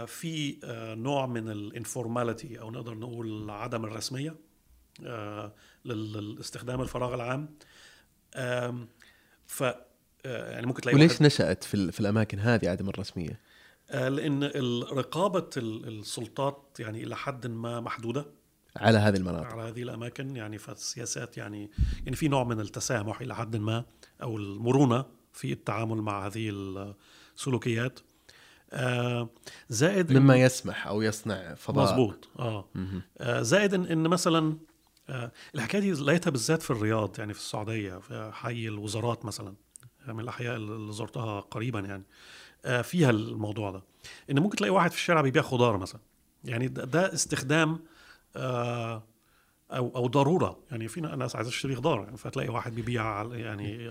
في نوع من الإنفورماليتي أو نقدر نقول عدم الرسمية. للاستخدام الفراغ العام. ف يعني ممكن تلاقي وليش نشأت في, في الأماكن هذه عدم الرسمية؟ لأن رقابه السلطات يعني إلى حد ما محدودة. على هذه المناطق. على هذه الأماكن يعني فالسياسات يعني يعني في نوع من التسامح إلى حد ما أو المرونة في التعامل مع هذه السلوكيات. آه زائد مما يسمح أو يصنع فضاء. مظبوط آه. آه زائد إن, إن مثلا آه الحكاية دي لقيتها بالذات في الرياض يعني في السعودية في حي الوزارات مثلا من الأحياء اللي زرتها قريبا يعني. آه فيها الموضوع ده. إن ممكن تلاقي واحد في الشارع بيبيع خضار مثلا. يعني ده, استخدام آه، أو أو ضرورة. يعني في ناس عايزة تشتري خضار يعني فتلاقي واحد بيبيع يعني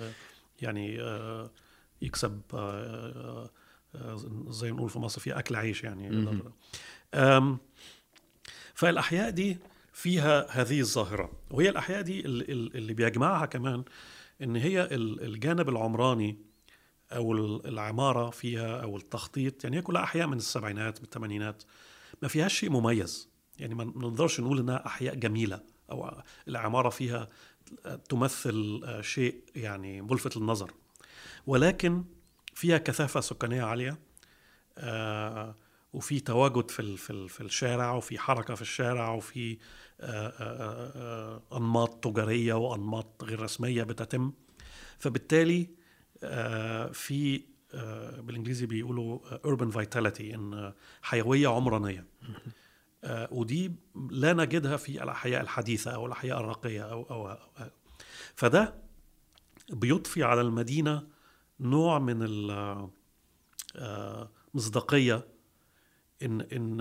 يعني آه، يكسب آه، زي ما نقول في مصر في أكل عيش يعني. فالأحياء دي فيها هذه الظاهرة وهي الأحياء دي ال- ال- اللي بيجمعها كمان إن هي ال- الجانب العمراني أو ال- العمارة فيها أو التخطيط يعني هي كلها أحياء من السبعينات بالثمانينات ما فيهاش شيء مميز. يعني ما نقدرش نقول إنها أحياء جميلة أو العمارة فيها تمثل شيء يعني ملفت للنظر. ولكن فيها كثافة سكانية عالية آه، وفي تواجد في في ال- في الشارع وفي حركة في الشارع وفي أنماط تجارية وأنماط غير رسمية بتتم. فبالتالي آه، في آه، بالإنجليزي بيقولوا urban vitality إن حيوية عمرانية. آه، ودي لا نجدها في الأحياء الحديثة أو الأحياء الراقية أو أو, أو فده بيضفي على المدينة نوع من المصداقيه إن إن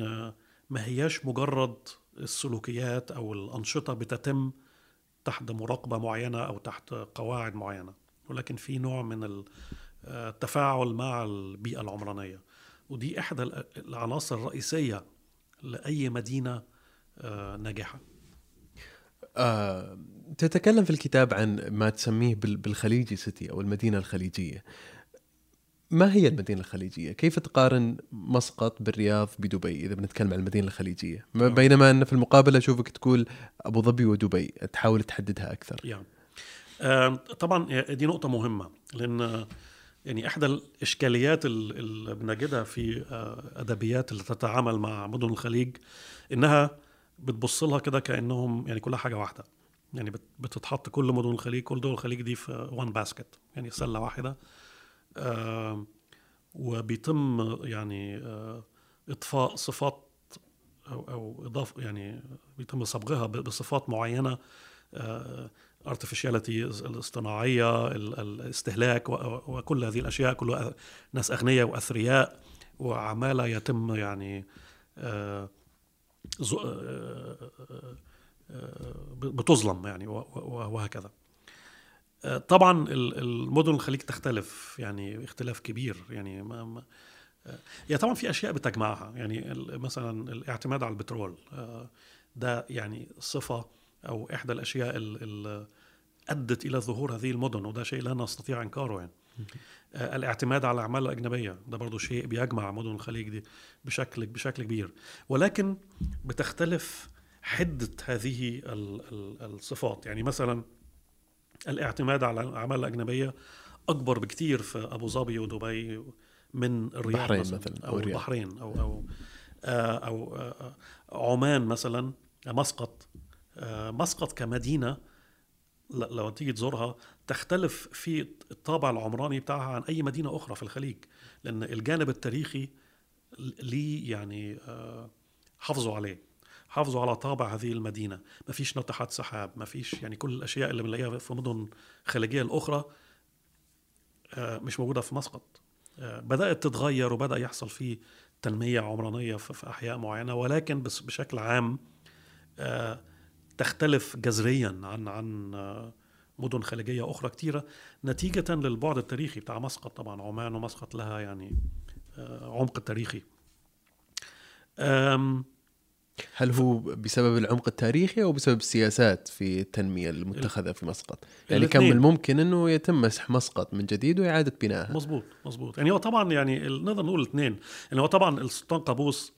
ما هياش مجرد السلوكيات أو الأنشطة بتتم تحت مراقبة معينة أو تحت قواعد معينة ولكن في نوع من ال- التفاعل مع البيئة العمرانية ودي إحدى العناصر الرئيسية لأي مدينة آه، ناجحة آه، تتكلم في الكتاب عن ما تسميه بال- بالخليجي سيتي أو المدينة الخليجية. ما هي المدينة الخليجية؟ كيف تقارن مسقط بالرياض بدبي إذا بنتكلم عن المدينة الخليجية؟ ما- آه. بينما أن في المقابلة أشوفك تقول أبو ظبي ودبي تحاول تحددها أكثر. يعني آه، طبعا دي نقطة مهمة لأن يعني إحدى الإشكاليات ال- اللي بنجدها في آه، أدبيات اللي تتعامل مع مدن الخليج إنها بتبص لها كده كأنهم يعني كلها حاجة واحدة يعني بت- بتتحط كل مدن الخليج كل دول الخليج دي في one basket يعني سلة واحدة وبيتم يعني إضفاء صفات أو أو إضافة يعني بيتم صبغها بصفات معينة artificiality الاصطناعية ال- الاستهلاك وكل هذه الأشياء كلها ناس أغنياء وأثرياء وعماله يتم يعني بتظلم يعني وهكذا. طبعا ال- المدن الخليج تختلف يعني اختلاف كبير يعني ما ما آه، يعني طبعا في أشياء بتجمعها يعني مثلا الاعتماد على البترول آه، ده يعني صفة أو إحدى الأشياء اللي أدت إلى ظهور هذه المدن وده شيء لا نستطيع إنكاره يعني. آه، الاعتماد على الأعمال الأجنبية ده برضو شيء بيجمع مدن الخليج دي بشكل بشكل كبير. ولكن بتختلف حدة هذه ال- ال- الصفات يعني مثلا الاعتماد على الأعمال الأجنبية أكبر بكتير في أبو ظبي ودبي من الرياض مثلا, أو أو الرياض. البحرين أو أو آه، أو آه، عمان مثلا مسقط آه، مسقط كمدينة ل- لو تيجي تزورها تختلف في الطابع العمراني بتاعها عن أي مدينة أخرى في الخليج لأن الجانب التاريخي ليه يعني حافظوا عليه حافظوا على طابع هذه المدينة. ما فيش ناطحات سحاب ما فيش يعني كل الأشياء اللي بنلاقيها في مدن خليجية الأخرى آه، مش موجودة في مسقط. آه، بدأت تتغير وبدأ يحصل فيه تنميه عمرانية في أحياء معينة ولكن بشكل عام آه، تختلف جذريا عن عن مدن خليجية أخرى كتيرة. نتيجة للبعد التاريخي بتاع مسقط طبعا عمان ومسقط لها يعني عمق تاريخي. هل هو بسبب العمق التاريخي أو بسبب السياسات في التنمية المتخذة في مسقط؟ يعني كان من. الممكن إنه يتم مسح مسقط من جديد وإعادة بنائها. مظبوط مظبوط يعني هو طبعا يعني نقدر نقول الاثنين يعني هو طبعا السلطان قابوس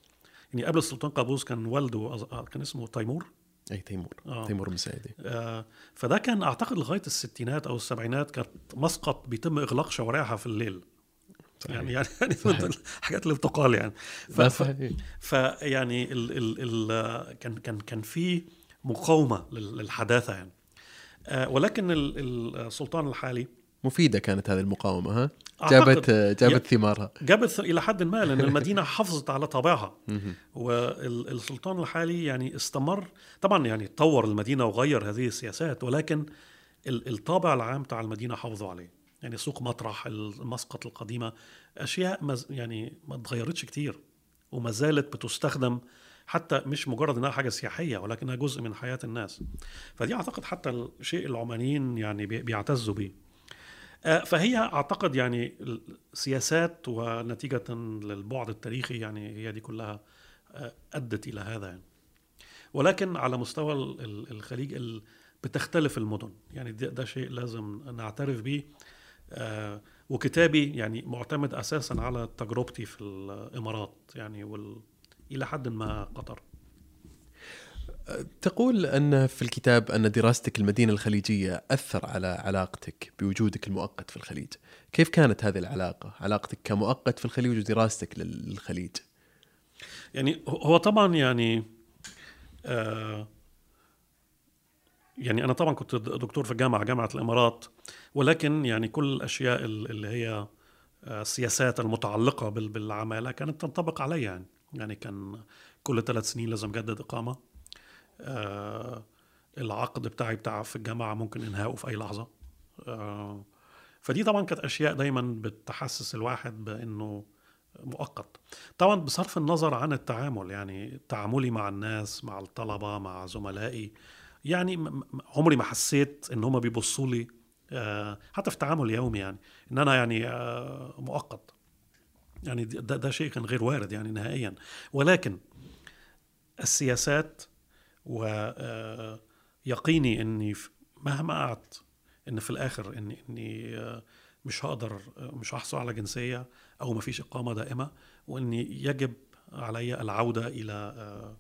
يعني قبل السلطان قابوس كان والده آه، كان اسمه تيمور أي تيمور آه. تيمور بن سعيدي آه، فده كان أعتقد لغاية الستينات أو السبعينات كانت مسقط بيتم إغلاق شوارعها في الليل. يعني يعني يعني. من الحاجات اللي بتقال يعني. ف- ف- فيعني ال ال ال كان كان كان في مقاومة لل- للحداثة يعني. آه، ولكن ال- ال- السلطان الحالي مفيدة كانت هذه المقاومة ها؟ جابت جابت ي- ثمارها. جابت إلى حد ما لأن المدينة حافظت على طابعها. والسلطان الحالي يعني استمر طبعا يعني طور المدينة وغير هذه السياسات ولكن ال- الطابع العام بتاع المدينة حافظوا عليه. يعني سوق مطرح المسقط القديمة أشياء مز يعني ما اتغيرتش كتير وما زالت بتستخدم حتى مش مجرد إنها حاجة سياحية ولكنها جزء من حياة الناس. فدي أعتقد حتى الشيء العمانيين يعني بي- بيعتزوا بيه. آه، فهي أعتقد يعني سياسات ونتيجة للبعد التاريخي يعني هي دي كلها آه، أدت إلى هذا يعني. ولكن على مستوى الخليج بتختلف المدن. يعني ده, ده شيء لازم نعترف به آه وكتابي يعني معتمد أساسا على تجربتي في الإمارات يعني وال... إلى حد ما قطر تقول أن في الكتاب أن دراستك المدينة الخليجية أثر على علاقتك بوجودك المؤقت في الخليج، كيف كانت هذه العلاقة؟ علاقتك كمؤقت في الخليج ودراستك للخليج؟ يعني هو طبعا يعني آه يعني أنا طبعا كنت دكتور في الجامعة جامعة الإمارات ولكن يعني كل الأشياء اللي هي آه، السياسات المتعلقة بالعمالة كانت تنطبق علي يعني. يعني كان كل ثلاث سنين لازم جدد إقامة. آه العقد بتاعي بتاع في الجامعة ممكن إنهائه في أي لحظة. آه فدي طبعا كانت أشياء دايما بتحسس الواحد بإنه مؤقت. طبعا بصرف النظر عن التعامل يعني تعاملي مع الناس مع الطلبة مع زملائي يعني عمري ما حسيت إن هم بيبصوا لي آه، حتى في التعامل اليومي يعني إن أنا يعني آه، مؤقت. يعني ده, ده شيء كان غير وارد يعني نهائيا. ولكن السياسات ويقيني آه، إني مهما قعدت إن في الآخر إني إني مش هقدر مش هحصل على جنسية أو ما فيش إقامة دائمة وإني يجب علي العودة إلى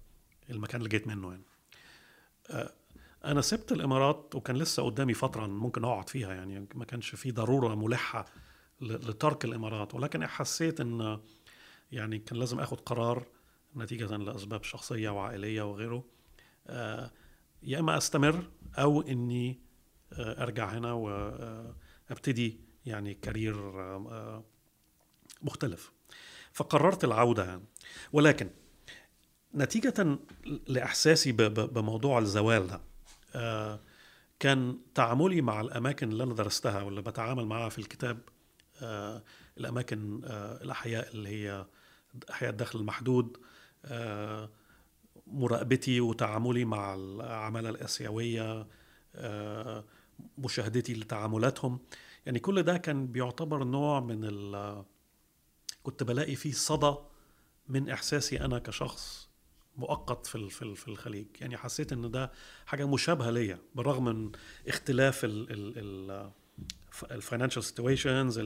المكان اللي جيت منه يعني. أنا سبت الإمارات وكان لسه قدامي فترة ممكن أقعد فيها يعني ما كانش في ضرورة ملحة لترك الإمارات. ولكن حسيت إن يعني كان لازم اخذ قرار نتيجة لأسباب شخصية وعائلية وغيره. آه، يا إما أستمر أو إني آه، أرجع هنا وابتدي يعني كارير آه، مختلف. فقررت العودة يعني. ولكن نتيجة لإحساسي بموضوع الزوال ده آه، كان تعاملي مع الأماكن اللي أنا درستها واللي بتعامل معها في الكتاب آه، الأماكن آه، الأحياء اللي هي أحياء الدخل المحدود مراقبتي وتعاملي مع العمالة الآسيوية مشاهدتي لتعاملاتهم. يعني كل ده كان بيعتبر نوع من ال كنت بلاقي فيه صدى من إحساسي أنا كشخص. مؤقت في في الخليج. يعني حسيت إن ده حاجة مشابهة ليا بالرغم من اختلاف ال financial situations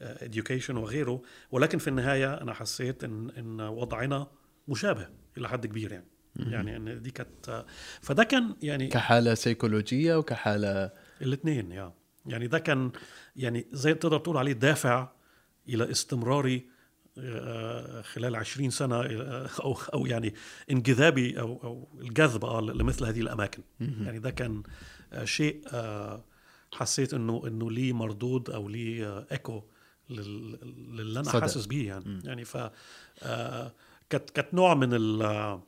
ال education وغيره ولكن في النهاية أنا حسيت إن إن وضعنا مشابه إلى حد كبير يعني. يعني إن دي كانت فده كان يعني كحالة سيكولوجيه وكحاله الاثنين يا. يعني ده كان يعني زي تقدر تقول عليه دافع إلى استمراري خلال عشرين سنة آه، أو أو يعني انجذابي أو أو الجذب آه، لمثل هذه الأماكن. يعني ده كان شيء حسيت إنه إنه لي مردود أو لي إيكو للي أنا حاسس بيه يعني. يعني ف كانت كانت نوع من ال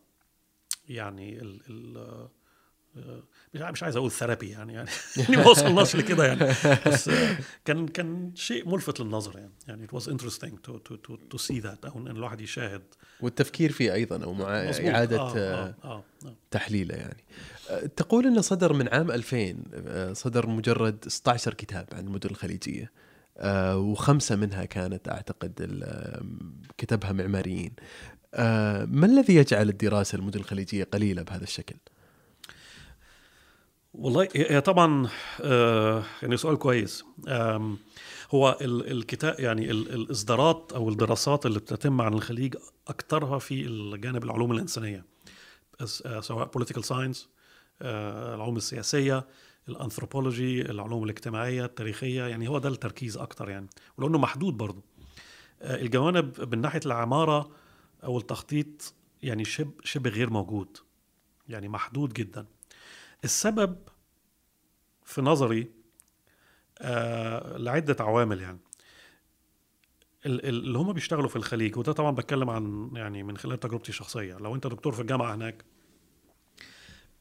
يعني ال مش عايز أقول ثيرابي يعني يعني ما وصلناش لكده يعني. بس كان كان شيء ملفت للنظر يعني. يعني it was interesting to to to to see that أو إن الواحد يشاهد. والتفكير فيه أيضا أو مع إعادة آه آه آه آه. تحليله يعني. تقول انه صدر من عام 2000 صدر مجرد 16 كتاب عن المدن الخليجية وخمسة منها كانت أعتقد كتبها معماريين. ما الذي يجعل الدراسة المدن الخليجية قليلة بهذا الشكل؟ والله هي طبعا آه يعني سؤال كويس. هو الكتاب يعني الإصدارات أو الدراسات اللي بتتم عن الخليج اكثرها في الجانب العلوم الإنسانية آه، سواء political science آه، العلوم السياسية الانثروبولوجي العلوم الاجتماعية التاريخية يعني هو ده التركيز أكثر يعني ولأنه محدود برضه. الجوانب من ناحية العمارة أو التخطيط يعني شبه شبه غير موجود يعني محدود جدا. السبب في نظري آه لعدة عوامل يعني. اللي هم بيشتغلوا في الخليج وده طبعا بتكلم عن يعني من خلال تجربتي الشخصية لو أنت دكتور في الجامعة هناك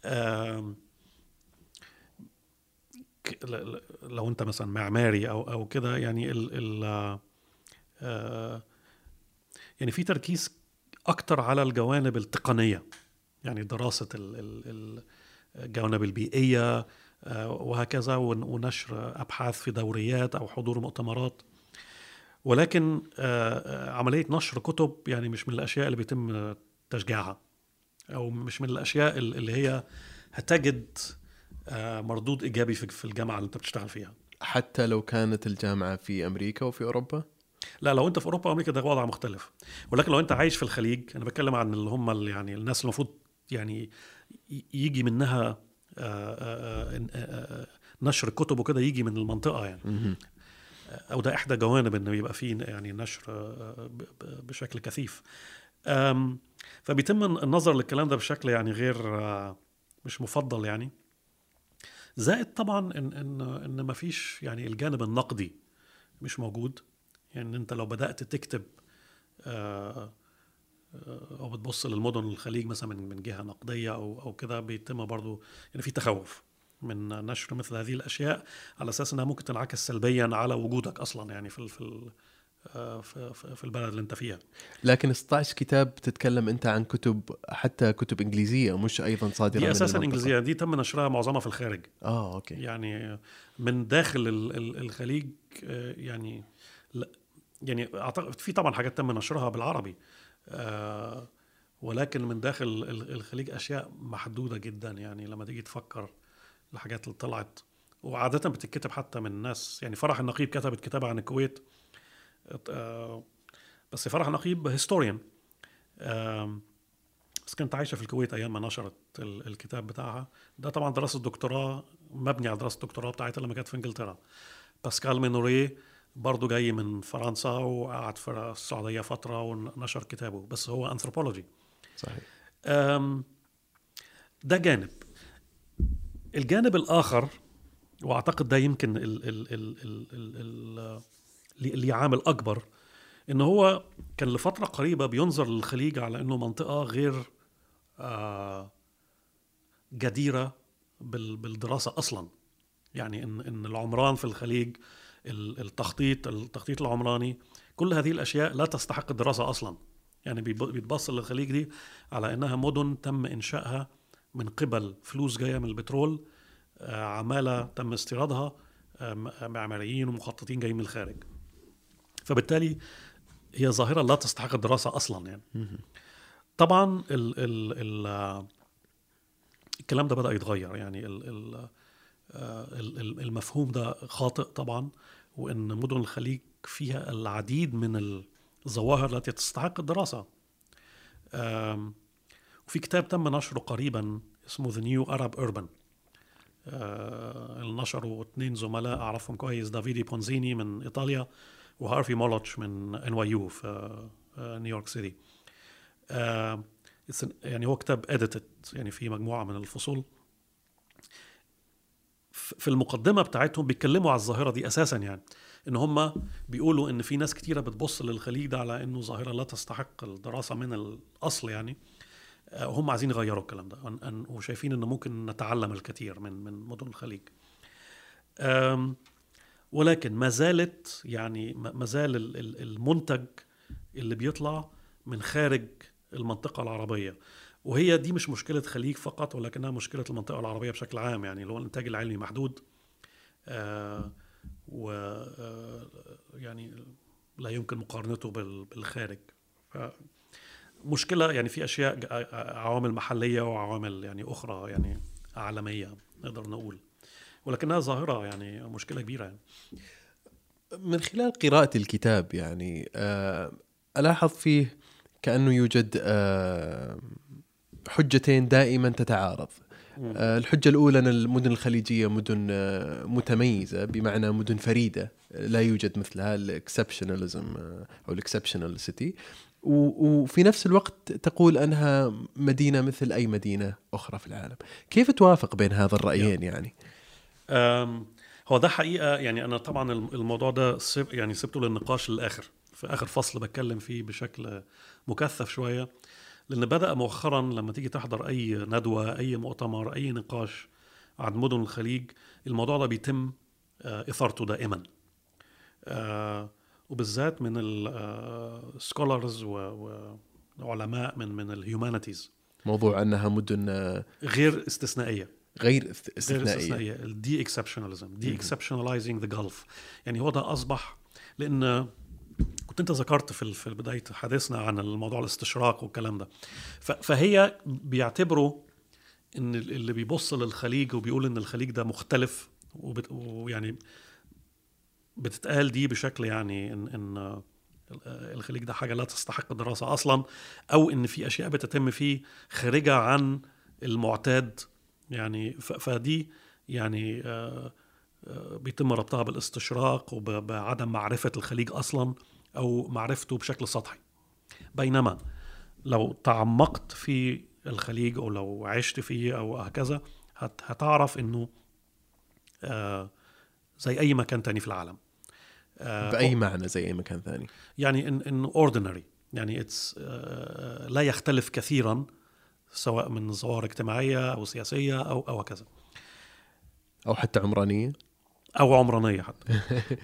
آه لو أنت مثلا معماري أو أو كده يعني ال ال آه يعني في تركيز أكتر على الجوانب التقنية. يعني دراسة ال ال الجوانب البيئيه آه، وهكذا ونشر أبحاث في دوريات أو حضور مؤتمرات. ولكن آه، آه، عملية نشر كتب يعني مش من الأشياء اللي بيتم تشجيعها أو مش من الأشياء ال- اللي هي هتجد مردود إيجابي في الجامعة اللي أنت بتشتغل فيها. حتى لو كانت الجامعة في أمريكا وفي أوروبا؟ لا لو أنت في أوروبا وأمريكا ده وضع مختلف. ولكن لو أنت عايش في الخليج أنا بتكلم عن اللي هم يعني الناس المفروض يعني يجي منها آه، آه، آه، نشر كتب وكده يجي من المنطقة يعني. أو ده إحدى جوانب إنه يبقى فيه يعني نشر بشكل كثيف. فبيتم النظر للكلام ده بشكل يعني غير مش مفضل يعني. زائد طبعا ان ان إن ما فيش يعني الجانب النقدي مش موجود. يعني أنت لو بدأت تكتب آه، أو بتبص للمدن الخليج مثلا من من جهة نقدية أو أو كده بيتم برضو يعني في تخوف من نشر مثل هذه الأشياء على أساس إنها ممكن تنعكس سلبيا على وجودك أصلا يعني في آه، في في- البلد اللي أنت فيها. لكن 16 كتاب تتكلم أنت عن كتب حتى كتب إنجليزية مش أيضا صادرة دي أساسا. إنجليزية دي تم نشرها معظمها في الخارج. آه أوكي. يعني من داخل ال- ال- الخليج آه، يعني لا يعني أعتقد في طبعا حاجات تم نشرها بالعربي. آه، ولكن من داخل ال- الخليج أشياء محدودة جدا. يعني لما تيجي تفكر الحاجات اللي طلعت وعادة بتتكتب حتى من ناس. يعني فرح النقيب كتبت كتاب عن الكويت. آه، بس فرح النقيب historian بس كانت عايشة في الكويت أيام ما نشرت ال- الكتاب بتاعها. ده طبعا دراسة دكتوراه مبني على دراسة الدكتوراه بتاعتها لما كانت في إنجلترا. باسكال مينوري برضه جاي من فرنسا وقعد في السعودية فترة ونشر كتابه بس هو انثروبولوجي صحيح. ده جانب. الجانب الآخر وأعتقد ده يمكن ال اللي عامل أكبر إن هو كان لفترة قريبة بينظر للخليج على إنه منطقة غير آه، جديرة بالدراسة أصلا. يعني ان إن العمران في الخليج آه التخطيط التخطيط العمراني كل هذه الأشياء لا تستحق الدراسة أصلا. يعني بيتبص للخليج دي على إنها مدن تم إنشائها من قبل فلوس جاية من البترول آه، عمالة تم استيرادها معماريين ومخططين جايين من الخارج. فبالتالي هي ظاهرة لا تستحق الدراسة أصلا يعني. طبعا ال ال ال الكلام ده بدأ يتغير. يعني ال- ال- المفهوم ده خاطئ طبعا وإن مدن الخليج فيها العديد من الظواهر التي تستحق الدراسة. وفي كتاب تم نشره قريبا اسمه The New Arab Urban. آه، نشره اثنين زملاء أعرفهم كويس دافيدي بونزيني من إيطاليا وهارفي مولوتش من NYU في آه، نيويورك سيتي آه، an- يعني هو كتاب edited يعني في مجموعة من الفصول. في المقدمة بتاعتهم بيتكلموا على الظاهرة دي أساسا يعني إن هم بيقولوا إن في ناس كتيرة بتبص للخليج ده على إنه ظاهرة لا تستحق الدراسة من الأصل يعني. آه، وهم عايزين يغيروا الكلام ده وشايفين إنه ممكن نتعلم الكثير من من مدن الخليج. ولكن ما زالت يعني ما زال ال- ال- المنتج اللي بيطلع من خارج المنطقة العربية. وهي دي مش مشكلة خليج فقط ولكنها مشكلة المنطقة العربية بشكل عام يعني اللي هو الإنتاج العلمي محدود. آه و آه يعني لا يمكن مقارنته بال- بالخارج. مشكلة يعني في أشياء ج- عوامل محلية وعوامل يعني أخرى يعني عالمية نقدر نقول. ولكنها ظاهرة يعني مشكلة كبيرة يعني. من خلال قراءة الكتاب يعني آه، ألاحظ فيه كأنه يوجد آه، حجتين دائما تتعارض. آه، الحجة الأولى أن المدن الخليجية مدن آه، متميزة بمعنى مدن فريدة آه، لا يوجد مثلها ال exceptionalism أو ال exceptional city وفي نفس الوقت تقول أنها مدينة مثل أي مدينة أخرى في العالم. كيف توافق بين هذا الرأيين يعني؟ هو ده حقيقة. يعني أنا طبعا الم- الموضوع ده يعني سبته للنقاش للاخر في آخر فصل بتكلم فيه بشكل مكثف شوية. لأن بدأ مؤخرا لما تيجي تحضر أي ندوة أي مؤتمر أي نقاش عن مدن الخليج الموضوع ده بيتم آه، إثارته دائما. آه، وبالذات من ال scholars وعلماء من من ال humanities موضوع أنها مدن آه، غير استثنائية. غير غير استثنائية. استثنائية. ال de-exceptionalism de-exceptionalizing the Gulf يعني هو ده أصبح لأن كنت انت ذكرت في في بداية حديثنا عن الموضوع الاستشراق والكلام ده. فهي بيعتبروا إن اللي بيبص للخليج وبيقول إن الخليج ده مختلف ويعني بتتقال دي بشكل يعني ان إن الخليج ده حاجة لا تستحق الدراسة أصلا أو إن في أشياء بتتم فيه خارجة عن المعتاد. يعني فدي يعني آه، آه، بيتم ربطها بالاستشراق وبعدم معرفة الخليج أصلا. أو معرفته بشكل سطحي. بينما لو تعمقت في الخليج أو لو عشت فيه أو هكذا هتعرف إنه آه، زي أي مكان تاني في العالم. آه، بأي معنى زي أي مكان ثاني يعني إن انه ordinary يعني it's آه، لا يختلف كثيرا سواء من ظواهر اجتماعية أو سياسية أو أو هكذا. أو حتى عمرانية؟ أو عمرانية حتى.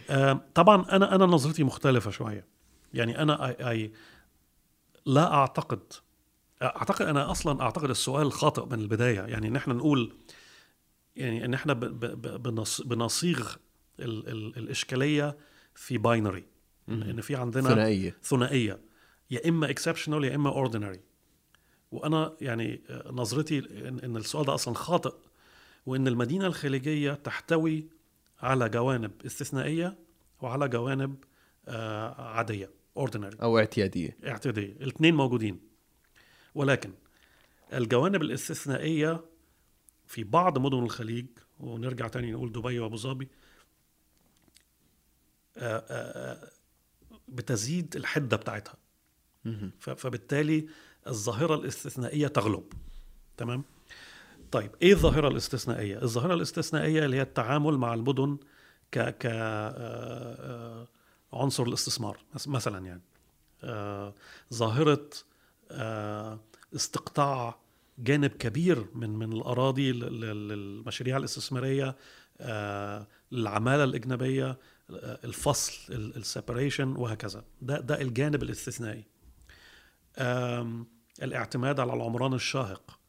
طبعا أنا أنا نظرتي مختلفة شوية. يعني أنا أي أي لا أعتقد أعتقد أنا أصلا أعتقد السؤال خاطئ من البداية. يعني إن إحنا نقول يعني إن إحنا بنصيغ ال ال الإشكالية في binary ان في عندنا ثنائية. ثنائية. يا إما exceptional يا إما ordinary وأنا يعني نظرتي إن السؤال ده أصلا خاطئ وإن المدينة الخليجية تحتوي على جوانب استثنائية وعلى جوانب آه، عادية ordinary أو اعتيادية. اعتيادية. الاثنين موجودين. ولكن الجوانب الاستثنائية في بعض مدن الخليج ونرجع تاني نقول دبي وأبو ظبي آه، آه، بتزيد الحدة بتاعتها. فبالتالي الظاهرة الاستثنائية تغلب. تمام؟ طيب إيه الظاهرة الاستثنائية؟ الظاهرة الاستثنائية اللي هي التعامل مع المدن ك ك آه، عنصر الاستثمار مثلا يعني. ظاهرة استقطاع جانب كبير من من الأراضي للمشاريع الاستثمارية العمالة الإجنبية الفصل ال separation وهكذا. ده ده الجانب الاستثنائي. الاعتماد على العمران الشاهق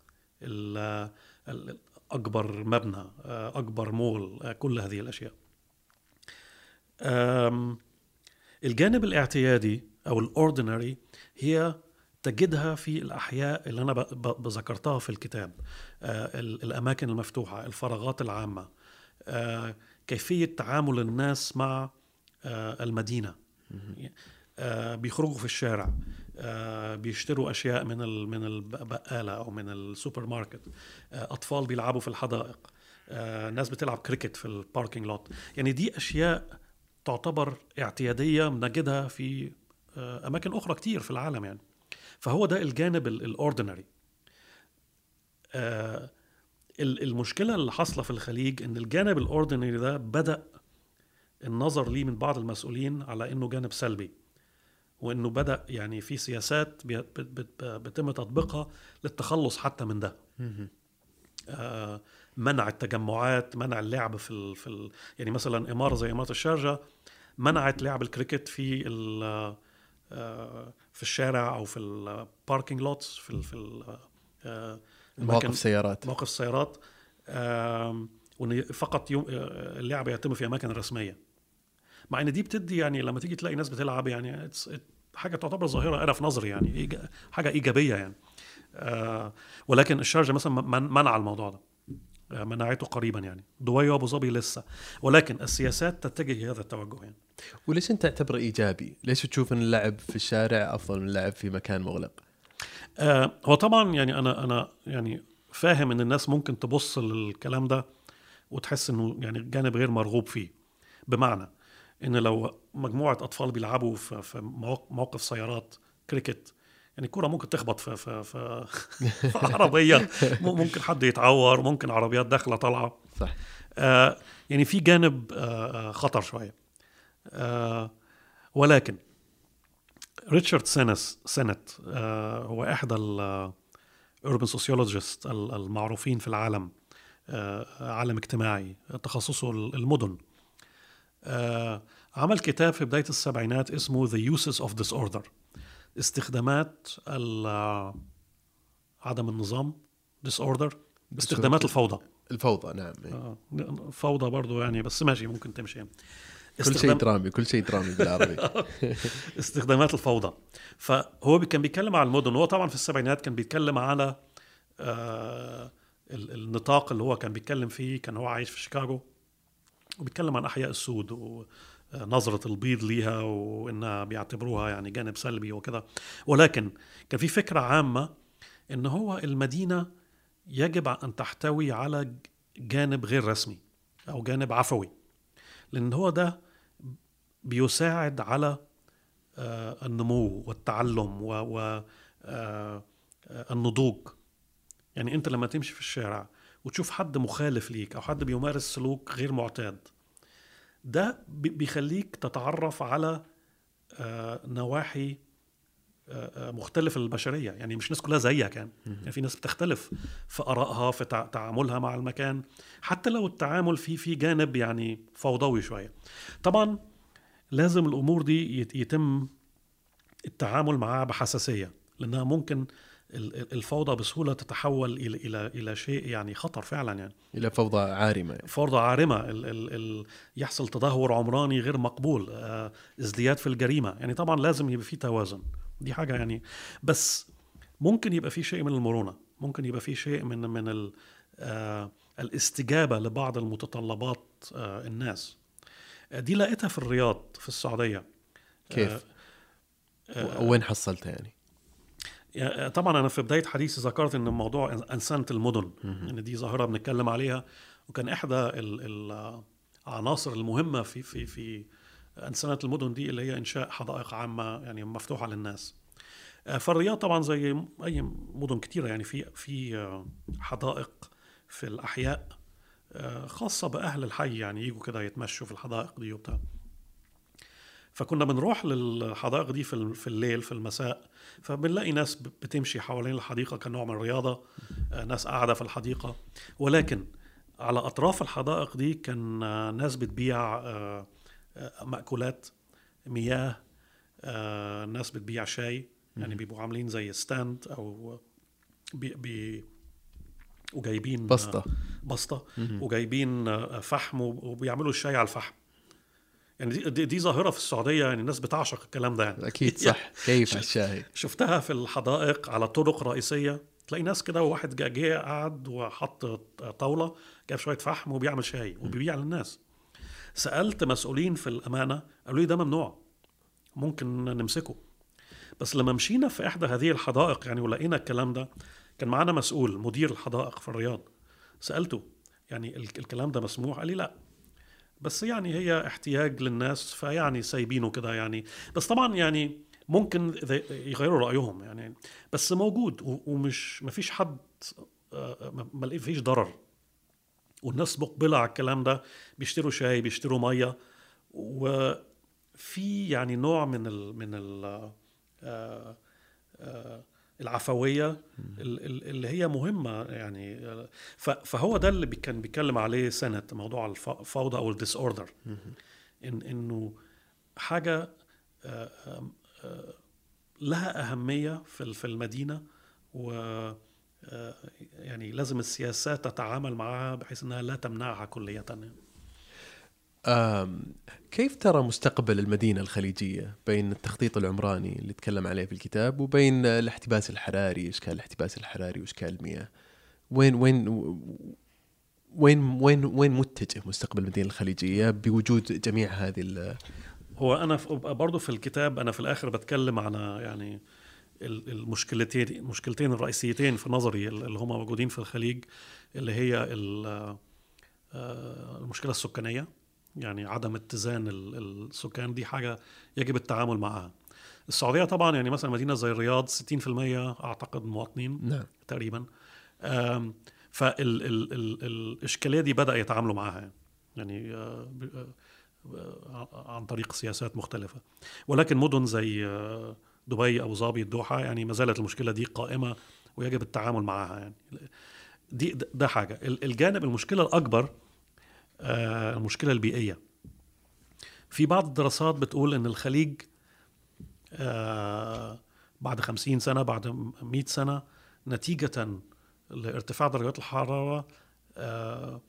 أكبر مبنى أكبر مول كل هذه الأشياء. الجانب الاعتيادي أو ال ordinary هي تجدها في الأحياء اللي أنا ذكرتها في الكتاب الأماكن المفتوحة الفراغات العامة كيفية تعامل الناس مع آه، المدينة. آه، بيخرجوا في الشارع. آه، بيشتروا أشياء من من البقالة أو من السوبر ماركت أطفال بيلعبوا في الحدائق. ناس بتلعب كريكت في ال parking lot يعني دي أشياء تعتبر اعتيادية بنجدها في أماكن أخرى كتير في العالم يعني. فهو ده الجانب ال ordinary المشكلة اللي حاصلة في الخليج إن الجانب ال ordinary ده بدأ النظر ليه من بعض المسؤولين على إنه جانب سلبي. وإنه بدأ يعني في سياسات بيتم تطبيقها للتخلص حتى من ده. آه منع التجمعات منع اللعب في ال في ال يعني مثلا إمارة زي إمارة الشارجة منعت لعب الكريكت في آه في الشارع أو في ال parking lots في ال في ال آه مواقف سيارات مواقف سيارات وإن فقط يوم اللعب يتم في أماكن رسمية. مع إن دي بتدي يعني لما تيجي تلاقي ناس بتلعب يعني حاجة تعتبر ظاهرة أنا في نظري يعني حاجة إيجابية يعني. آه، ولكن الشارجه مثلا منع الموضوع ده. آه، منعته قريبا يعني. دبي وأبو ظبي لسه. ولكن السياسات تتجه هذا التوجه يعني. وليش أنت تعتبره إيجابي؟ ليش تشوف إن اللعب في الشارع أفضل من اللعب في مكان مغلق؟ آه هو طبعا يعني أنا أنا يعني فاهم إن الناس ممكن تبص للكلام ده وتحس إنه يعني جانب غير مرغوب فيه. بمعنى إن لو مجموعة أطفال بيلعبوا في, في موقف سيارات كريكت يعني الكورة ممكن تخبط في في في, في عربيه ممكن حد يتعور ممكن عربيات داخلة طالعة. صح. آه يعني في جانب آه, آه، خطر شوية. آه ولكن ريتشارد سينس سينت آه، هو إحدى ال urban sociologists المعروفين في العالم آه، عالم اجتماعي تخصصه المدن. عمل كتاب في بداية السبعينات اسمه The Uses of Disorder. استخدامات عدم النظام disorder استخدامات الفوضى. الفوضى نعم. فوضى برضو يعني بس ماشي ممكن تمشي. كل شيء درامي كل شيء درامي بالعربي. استخدامات الفوضى. فهو كان بيتكلم على المدن هو طبعا في السبعينات كان بيتكلم على آه ال- النطاق اللي هو كان بيتكلم فيه كان هو عايش في شيكاغو. وبيتكلم عن أحياء السود ونظرة البيض ليها وإنها بيعتبروها يعني جانب سلبي وكذا ولكن كان في فكرة عامة إن هو المدينة يجب أن تحتوي على جانب غير رسمي أو جانب عفوي لأن هو ده بيساعد على آه، النمو والتعلم و, و آه، آه، النضوج. يعني أنت لما تمشي في الشارع وتشوف حد مخالف ليك أو حد بيمارس سلوك غير معتاد. ده بي- بيخليك تتعرف على آه، نواحي آه، آه، مختلفة للبشرية يعني مش الناس كلها زيك يعني. يعني في ناس بتختلف في آرائها في تع- تعاملها مع المكان. حتى لو التعامل فيه في جانب يعني فوضوي شوية. طبعا لازم الأمور دي يت- يتم التعامل معها بحساسية لأنها ممكن الفوضى بسهولة تتحول إلى إلى إلى شيء يعني خطر فعلا يعني. إلى فوضى عارمة. يعني. فوضى عارمة. ال ال ال يحصل تدهور عمراني غير مقبول آه، ازدياد في الجريمة. يعني طبعا لازم يبقى في توازن. دي حاجة يعني. بس ممكن يبقى في شيء من المرونة. ممكن يبقى في شيء من من ال آه، الاستجابة لبعض المتطلبات آه، الناس. دي لقيتها في الرياض في السعودية. كيف؟ وين حصلتها يعني؟ طبعا أنا في بداية حديثي ذكرت إن موضوع إنسانة المدن إن دي ظاهرة بنتكلم عليها وكان إحدى ال- العناصر المهمة في في في إنسانة المدن دي اللي هي إنشاء حدائق عامة يعني مفتوحة للناس. آه، فالرياض طبعا زي أي مدن كتيرة يعني في في آه، حدائق في الأحياء آه، خاصة بأهل الحي يعني يجوا كده يتمشوا في الحدائق دي وبتاع. فكنا بنروح للحدائق دي في في الليل في المساء فبنلاقي ناس بتمشي حوالين الحديقة كنوع من الرياضة آه، ناس قاعدة في الحديقة. ولكن على أطراف الحدائق دي كان آه، ناس بتبيع آه، مأكولات مياه ناس بتبيع شاي يعني بيبقوا عاملين زي stand أو بي بي وجايبين بسطة. بسطة وجايبين فحم وب- وبيعملوا الشاي على الفحم. يعني دي, دي, ظاهرة في السعودية يعني الناس بتعشق الكلام ده يعني. أكيد صح. كيف الشاي شفتها في الحدائق على طرق رئيسية. تلاقي ناس كده وواحد جه قعد وحط طاولة جاب شوية فحم وبيعمل شاي وبيبيع للناس. سألت مسؤولين في الأمانة قالوا لي ده ممنوع ممكن نمسكه. بس لما مشينا في إحدى هذه الحدائق يعني ولقينا الكلام ده كان معانا مسؤول مدير الحدائق في الرياض. سألته يعني ال- الكلام ده مسموح قال لي لا. بس يعني هي احتياج للناس فيعني سايبينه كده يعني. بس طبعا يعني ممكن يغيروا رأيهم يعني. بس موجود ومش ما فيش حد آه، ما- فيش ضرر. والناس مقبلة على الكلام ده بيشتروا شاي بيشتروا مية. وفي يعني نوع من ال من ال آه، آه، العفوية ال- ال- اللي هي مهمة يعني. فهو ده اللي كان بيتكلم عليه سينيت موضوع الف- الفوضى أو ال disorder إن إنه حاجة آه، آه، لها أهمية في ال- في المدينة و آه، يعني لازم السياسات تتعامل معها بحيث إنها لا تمنعها كلية كيف ترى مستقبل المدينة الخليجية بين التخطيط العمراني اللي تكلم عليه في الكتاب وبين الاحتباس الحراري إشكال الاحتباس الحراري وإشكال المياه؟ وين وين وين وين وين متجه مستقبل المدينة الخليجية بوجود جميع هذه هو في- برضه في الكتاب أنا في الآخر بتكلم عن يعني ال- المشكلتين المشكلتين الرئيسيتين في نظري اللي هم موجودين في الخليج اللي هي آه، المشكلة السكانية يعني عدم اتزان ال- السكان دي حاجة يجب التعامل معها السعودية طبعا يعني مثلا مدينة زي الرياض 60% أعتقد مواطنين نعم. تقريبا. فالإشكالية دي بدأ يتعاملوا معها يعني, يعني آه، ب- آه، عن طريق سياسات مختلفة. ولكن مدن زي آه، دبي أبو ظبي الدوحة يعني ما زالت المشكلة دي قائمة ويجب التعامل معها يعني. دي ده- ال- الجانب المشكلة الأكبر آه، المشكلة البيئية. في بعض الدراسات بتقول إن الخليج آه، بعد خمسين سنة بعد مئة سنة نتيجة لارتفاع درجات الحرارة آه،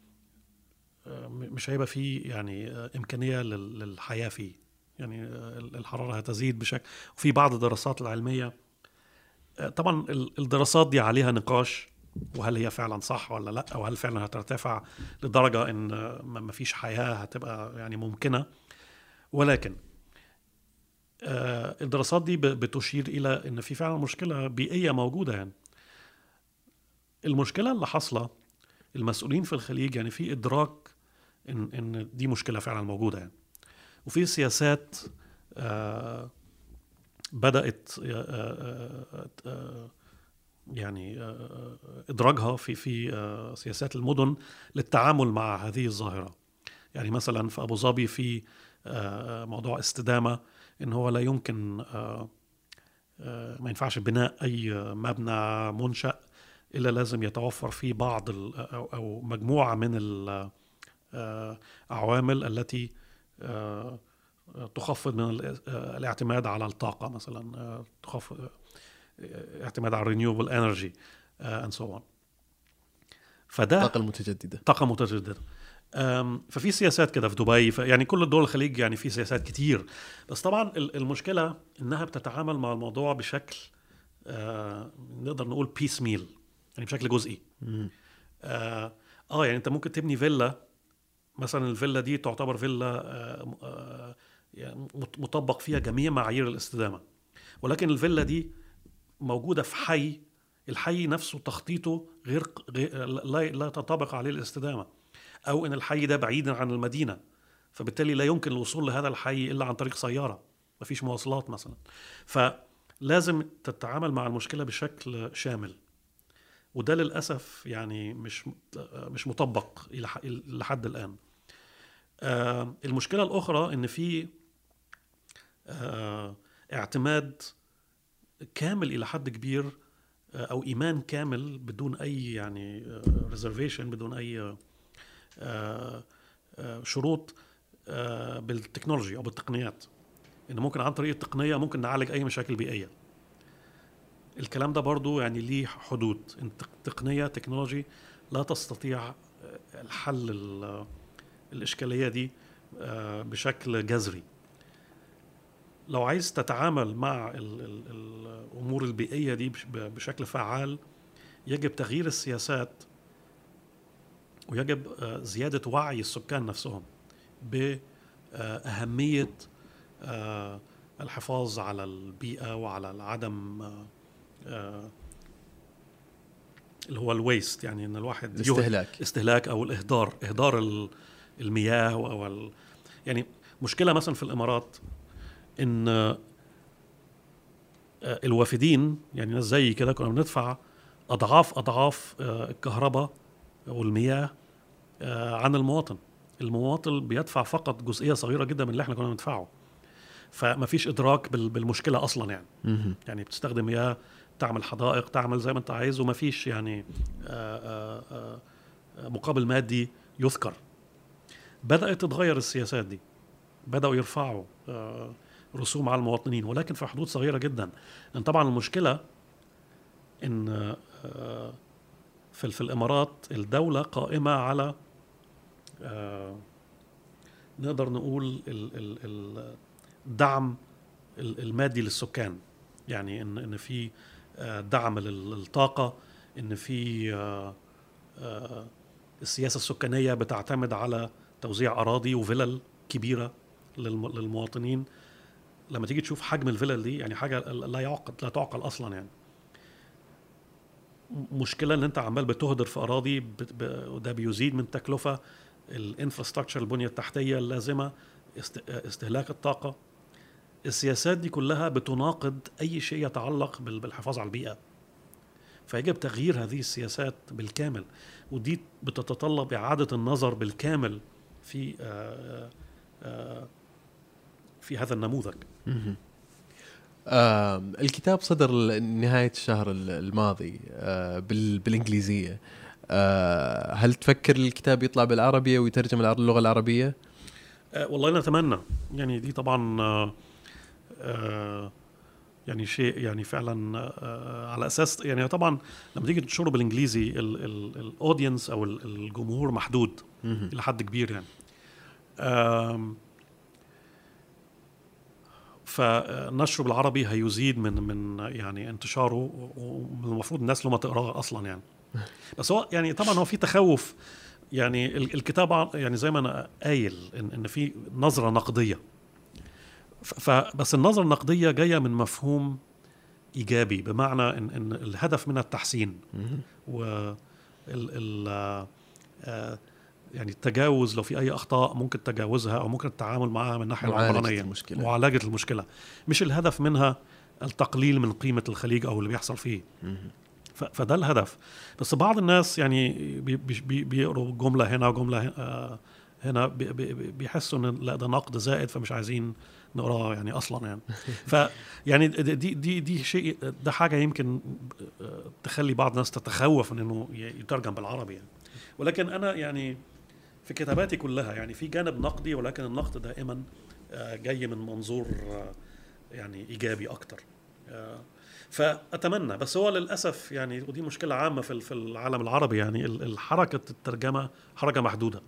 مش هيبقى فيه يعني إمكانية لل- للحياة فيه. يعني الحرارة هتزيد بشكل وفي بعض الدراسات العلمية طبعا ال- الدراسات دي عليها نقاش وهل هي فعلا صح ولا لأ؟ أو هل فعلا هترتفع لدرجة إن ما فيش حياة هتبقى يعني ممكنة؟ ولكن آه، الدراسات دي بتشير إلى إن في فعلا مشكلة بيئية موجودة يعني. المشكلة اللي حاصلة المسؤولين في الخليج يعني في إدراك ان إن دي مشكلة فعلا موجودة يعني. وفي سياسات آه بدأت آه يعني آه إدراجها في في آه سياسات المدن للتعامل مع هذه الظاهرة. يعني مثلا في أبو ظبي في آه موضوع استدامة إن هو لا يمكن آه آه ما ينفعش بناء أي مبنى منشأ إلا لازم يتوفر فيه بعض أو مجموعة من الاعوامل التي آه، تخفض من ال- آه، الاعتماد على الطاقة مثلا آه، تخفض آه، اعتماد على energy آه، and so on. فده الطاقه المتجدده طاقة متجددة. ففي سياسات كده في دبي يعني كل الدول الخليج يعني في سياسات كتير. بس طبعا ال- المشكلة إنها بتتعامل مع الموضوع بشكل آه نقدر نقول بيس ميل يعني بشكل جزئي. آه, آه يعني أنت ممكن تبني فيلا مثلا الفيلا دي تعتبر فيلا آه آه يعني مط- مطبق فيها جميع معايير الاستدامة. ولكن الفيلا دي موجودة في حي الحي نفسه تخطيطه غير, لا, تنطبق عليه الاستدامة أو إن الحي ده بعيدا عن المدينة فبالتالي لا يمكن الوصول لهذا الحي إلا عن طريق سيارة مفيش مواصلات مثلا. فلازم تتعامل مع المشكلة بشكل شامل. وده للأسف يعني مش مش مطبق لحد الآن. آه، المشكلة الأخرى إن في آه، اعتماد كامل إلى حد كبير آه، أو إيمان كامل بدون أي يعني ريزرفيشن بدون أي آه، آه، شروط آه، بال technology أو بالتقنيات. ان ممكن عن طريق التقنية ممكن نعالج أي مشاكل بيئية. الكلام ده برضو يعني ليه حدود. التق- التقنيه technology لا تستطيع آه، الحل ال- الإشكالية دي آه، بشكل جذري. لو عايز تتعامل مع ال ال الأمور البيئية دي بش- بشكل فعال يجب تغيير السياسات ويجب آه، زيادة وعي السكان نفسهم بأهمية آه، الحفاظ على البيئة وعلى عدم آه، اللي هو الويست يعني إن الواحد الاستهلاك استهلاك أو الإهدار إهدار ال- المياه أو. يعني مشكلة مثلا في الإمارات إن آه، الوافدين يعني ناس زي كده كنا بندفع أضعاف أضعاف آه، الكهرباء والمياه آه، عن المواطن. المواطن بيدفع فقط جزئية صغيرة جدا من اللي إحنا كنا بندفعه. فما فيش إدراك بال- بالمشكلة أصلا يعني. يعني بتستخدم مياه تعمل حدائق تعمل زي ما أنت عايز وما فيش يعني مقابل مادي يذكر. بدأت تتغير السياسات دي. بدأوا يرفعوا رسوم على المواطنين ولكن في حدود صغيرة جدا. لأن طبعا المشكلة إن آه، في في الإمارات الدولة قائمة على آه، نقدر نقول ال- ال- ال- الدعم ال- المادي للسكان. يعني إن إن في آه، دعم لل- للطاقة إن في السياسة السكانية بتعتمد على توزيع أراضي وفلل كبيرة للم- للمواطنين. لما تيجي تشوف حجم الفلل دي يعني حاجة لا يعقل لا تعقل أصلا يعني. مشكلة إن أنت عمال بتهدر في أراضي وده بيزيد من تكلفة الإنفراستراكشر البنية التحتية اللازمة است- استهلاك الطاقة. السياسات دي كلها بتناقض أي شيء يتعلق بال- بالحفاظ على البيئة. فيجب تغيير هذه السياسات بالكامل ودي بتتطلب إعادة النظر بالكامل في آه، آه، في هذا النموذج. آم، الكتاب صدر نهاية الشهر ال- الماضي آه، بال- بالإنجليزية آه، هل تفكر الكتاب يطلع بالعربية ويترجم اللغة العربية؟ آه، والله نتمنى يعني دي طبعا آه، آه، يعني شيء يعني فعلا آه، على أساس يعني طبعا لما تيجي تنشره بالإنجليزي الاودينس أو ال- الجمهور محدود. إلى حد كبير يعني فنشره بالعربي هيزيد من من يعني انتشاره والمفروض الناس لما تقراه أصلا يعني. بس هو يعني طبعا هو في تخوف. يعني ال- الكتاب يعني زي ما أنا قايل إن, إن في نظرة نقدية. فبس النظرة النقدية جاية من مفهوم إيجابي بمعنى إن إن الهدف منها التحسين. و ال ال آه، يعني التجاوز لو في أي أخطاء ممكن تجاوزها أو ممكن التعامل معها من الناحيه العمرانية. المشكلة. معالجة المشكلة. مش الهدف منها التقليل من قيمة الخليج أو اللي بيحصل فيه. فده الهدف. بس بعض الناس يعني بي- بي- بي- بيقروا جملة هنا وجملة آه، هنا بي- بي- بي- بيحسوا إن لا ده نقد زائد فمش عايزين نقراه يعني أصلا يعني. ف يعني دي دي دي, شيء ده حاجة يمكن آه، تخلي بعض الناس تتخوف من إنه يترجم بالعربي يعني. ولكن أنا يعني في كتاباتي كلها يعني في جانب نقدي ولكن النقد دائما آه، جاي من منظور آه، يعني إيجابي أكتر. آه، فأتمنى بس هو للأسف يعني ودي مشكلة عامة في في العالم العربي يعني ال- الحركه الترجمة حركة محدودة.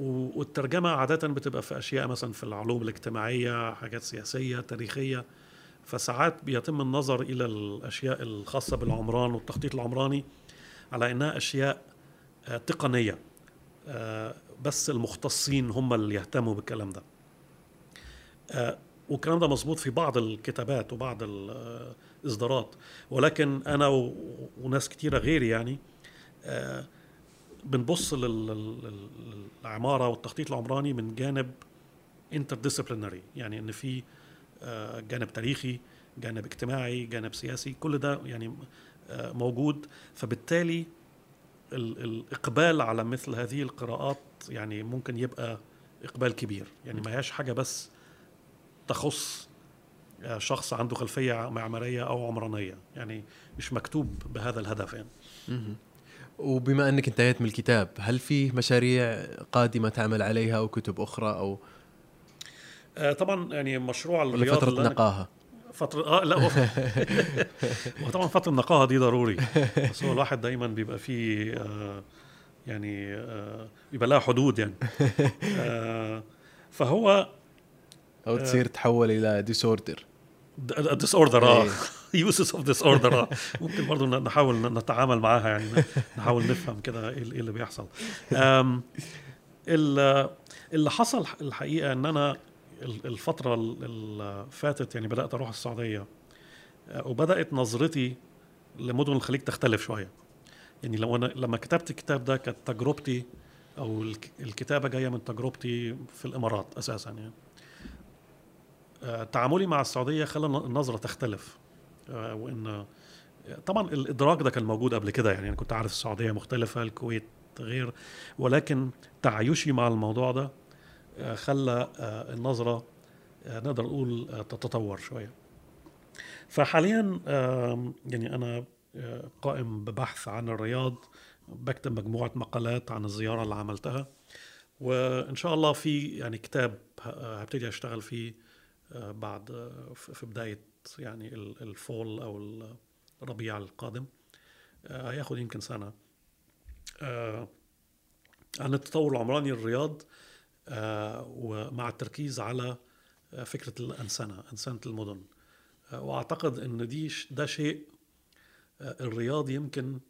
والترجمة عادة بتبقى في أشياء مثلا في العلوم الاجتماعية حاجات سياسية تاريخية فساعات بيتم النظر إلى الأشياء الخاصة بالعمران والتخطيط العمراني. على إنها أشياء آه، تقنية آه، بس المختصين هم اللي يهتموا بالكلام ده. آه، والكلام ده مظبوط في بعض الكتابات وبعض الاصدارات ولكن أنا وناس كتيرة غيري يعني بنبص لل- لل- للعمارة والتخطيط العمراني من جانب انترديسيبلينري يعني إن في جانب تاريخي جانب اجتماعي جانب سياسي كل ده يعني موجود فبالتالي ال- الإقبال على مثل هذه القراءات يعني ممكن يبقى إقبال كبير. يعني ما هياش حاجة بس تخص آه، شخص عنده خلفية معمارية أو عمرانية. يعني مش مكتوب بهذا الهدف يعني. وبما أنك انتهيت من الكتاب هل في مشاريع قادمة تعمل عليها أو كتب أخرى أو؟ آه، طبعا يعني مشروع الرياض فتره اللي فترة آه لا هو طبعا فترة النقاهة دي ضروري. بس هو الواحد دايما بيبقى فيه آه يعني آه بيبقى لها حدود يعني. آه فهو أو تصير تحول إلى disorder disorder آه. Uses of Disorder ممكن برضه نحاول نتعامل معاها يعني نحاول نفهم كده إيه إيه اللي بيحصل. اللي حصل الحقيقة إن أنا الفترة ال- اللي فاتت يعني بدأت أروح السعودية آه، وبدأت نظرتي لمدن الخليج تختلف شوية. يعني لو أنا لما كتبت الكتاب ده كانت تجربتي أو الك- الكتابة جاية من تجربتي في الإمارات أساسا يعني. آه، تعاملي مع السعودية خلى الن- النظرة تختلف. آه، وان طبعا الإدراك ده كان موجود قبل كده يعني. أنا كنت عارف السعودية مختلفة الكويت غير ولكن تعايشي مع الموضوع ده خلى آه، النظرة آه، نقدر نقول آه، تتطور شوية. فحاليا يعني أنا قائم ببحث عن الرياض بكتب مجموعة مقالات عن الزيارة اللي عملتها وإن شاء الله في يعني كتاب هبتدي أشتغل فيه بعد في بداية يعني ال- الفول أو الربيع القادم. هياخد يمكن سنة. عن التطور العمراني للرياض ومع التركيز على آه، فكرة الأنسنة أنسنة المدن. آه، وأعتقد إن دي ده شيء آه، الرياض يمكن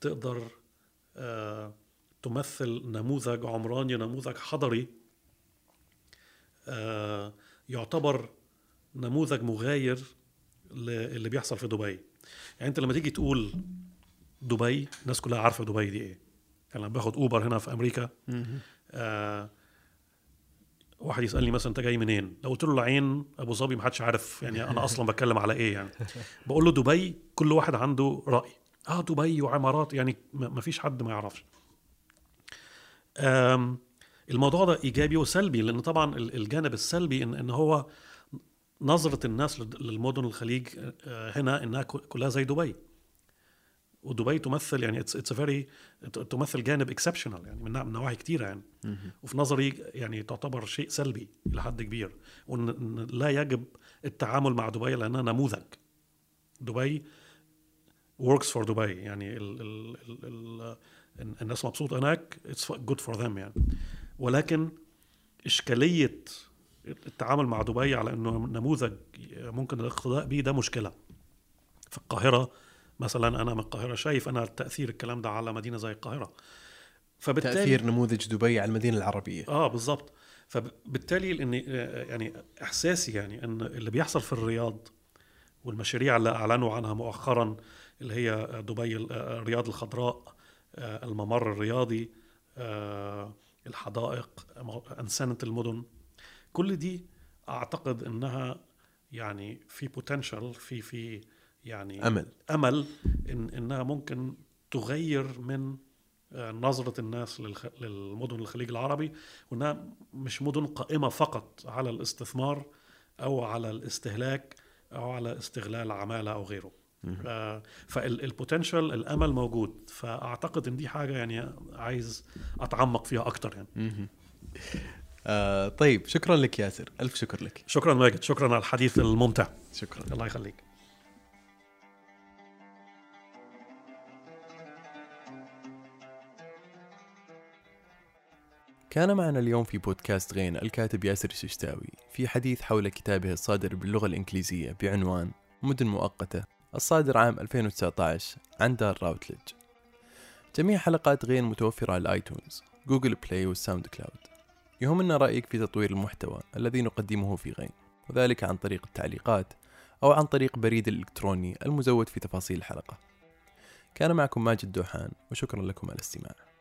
تقدر آه، تمثل نموذج عمراني نموذج حضري آه، يعتبر نموذج مغاير اللي بيحصل في دبي. يعني أنت لما تيجي تقول دبي الناس كلها عارفة دبي دي إيه. يعني لما باخد أوبر هنا في أمريكا آه واحد يسألني مثلا أنت جاي منين؟ لو قلت له العين أبو ظبي ما حدش عارف يعني أنا أصلا بتكلم على إيه يعني. بقول له دبي كل واحد عنده رأي. آه دبي وعمارات يعني ما فيش حد ما يعرفش. الموضوع ده إيجابي وسلبي لأن طبعا ال- الجانب السلبي ان إن هو نظرة الناس للمدن الخليج آه، هنا إنها كلها زي دبي. ودبي تمثل يعني it's it's very تمثل جانب exceptional يعني من نواحي كثيره يعني. وفي نظري يعني تعتبر شيء سلبي إلى حد كبير. وان لا يجب التعامل مع دبي لأنها نموذج. دبي works for دبي يعني ال ال ال ال الناس مبسوطة هناك it's good for them يعني. ولكن إشكالية التعامل مع دبي على إنه نموذج ممكن الإقتداء به ده مشكلة. في القاهرة مثلا أنا من القاهرة شايف أنا تأثير الكلام ده على مدينة زي القاهرة. فبالتالي تأثير نموذج دبي على المدينة العربية. آه بالضبط. فبالتالي إني يعني إحساسي يعني إن اللي بيحصل في الرياض والمشاريع اللي أعلنوا عنها مؤخرا اللي هي دبي الرياض الخضراء الممر الرياضي الحدائق أنسنة المدن. كل دي أعتقد إنها يعني في بوتنشال في في يعني أمل. أمل إن إنها ممكن تغير من نظرة الناس للمدن الخليج العربي وإنها مش مدن قائمة فقط على الاستثمار أو على الاستهلاك أو على استغلال عمالة أو غيره. آه فالبوتنشال الأمل موجود. فأعتقد إن دي حاجة يعني عايز أتعمق فيها أكتر يعني. آه طيب شكرا لك ياسر. ألف شكر لك. شكرا ماجد. شكرا على الحديث الممتع. شكرا. الله يخليك. كان معنا اليوم في بودكاست غين الكاتب ياسر الششتاوي في حديث حول كتابه الصادر باللغة الإنجليزية بعنوان مدن مؤقتة الصادر عام 2019 عن دار Routledge جميع حلقات غين متوفرة على ال iTunes Google Play وال SoundCloud. يهمنا رأيك في تطوير المحتوى الذي نقدمه في غين وذلك عن طريق التعليقات أو عن طريق بريد الإلكتروني المزود في تفاصيل الحلقة. كان معكم ماجد دوحان وشكرا لكم على الاستماع.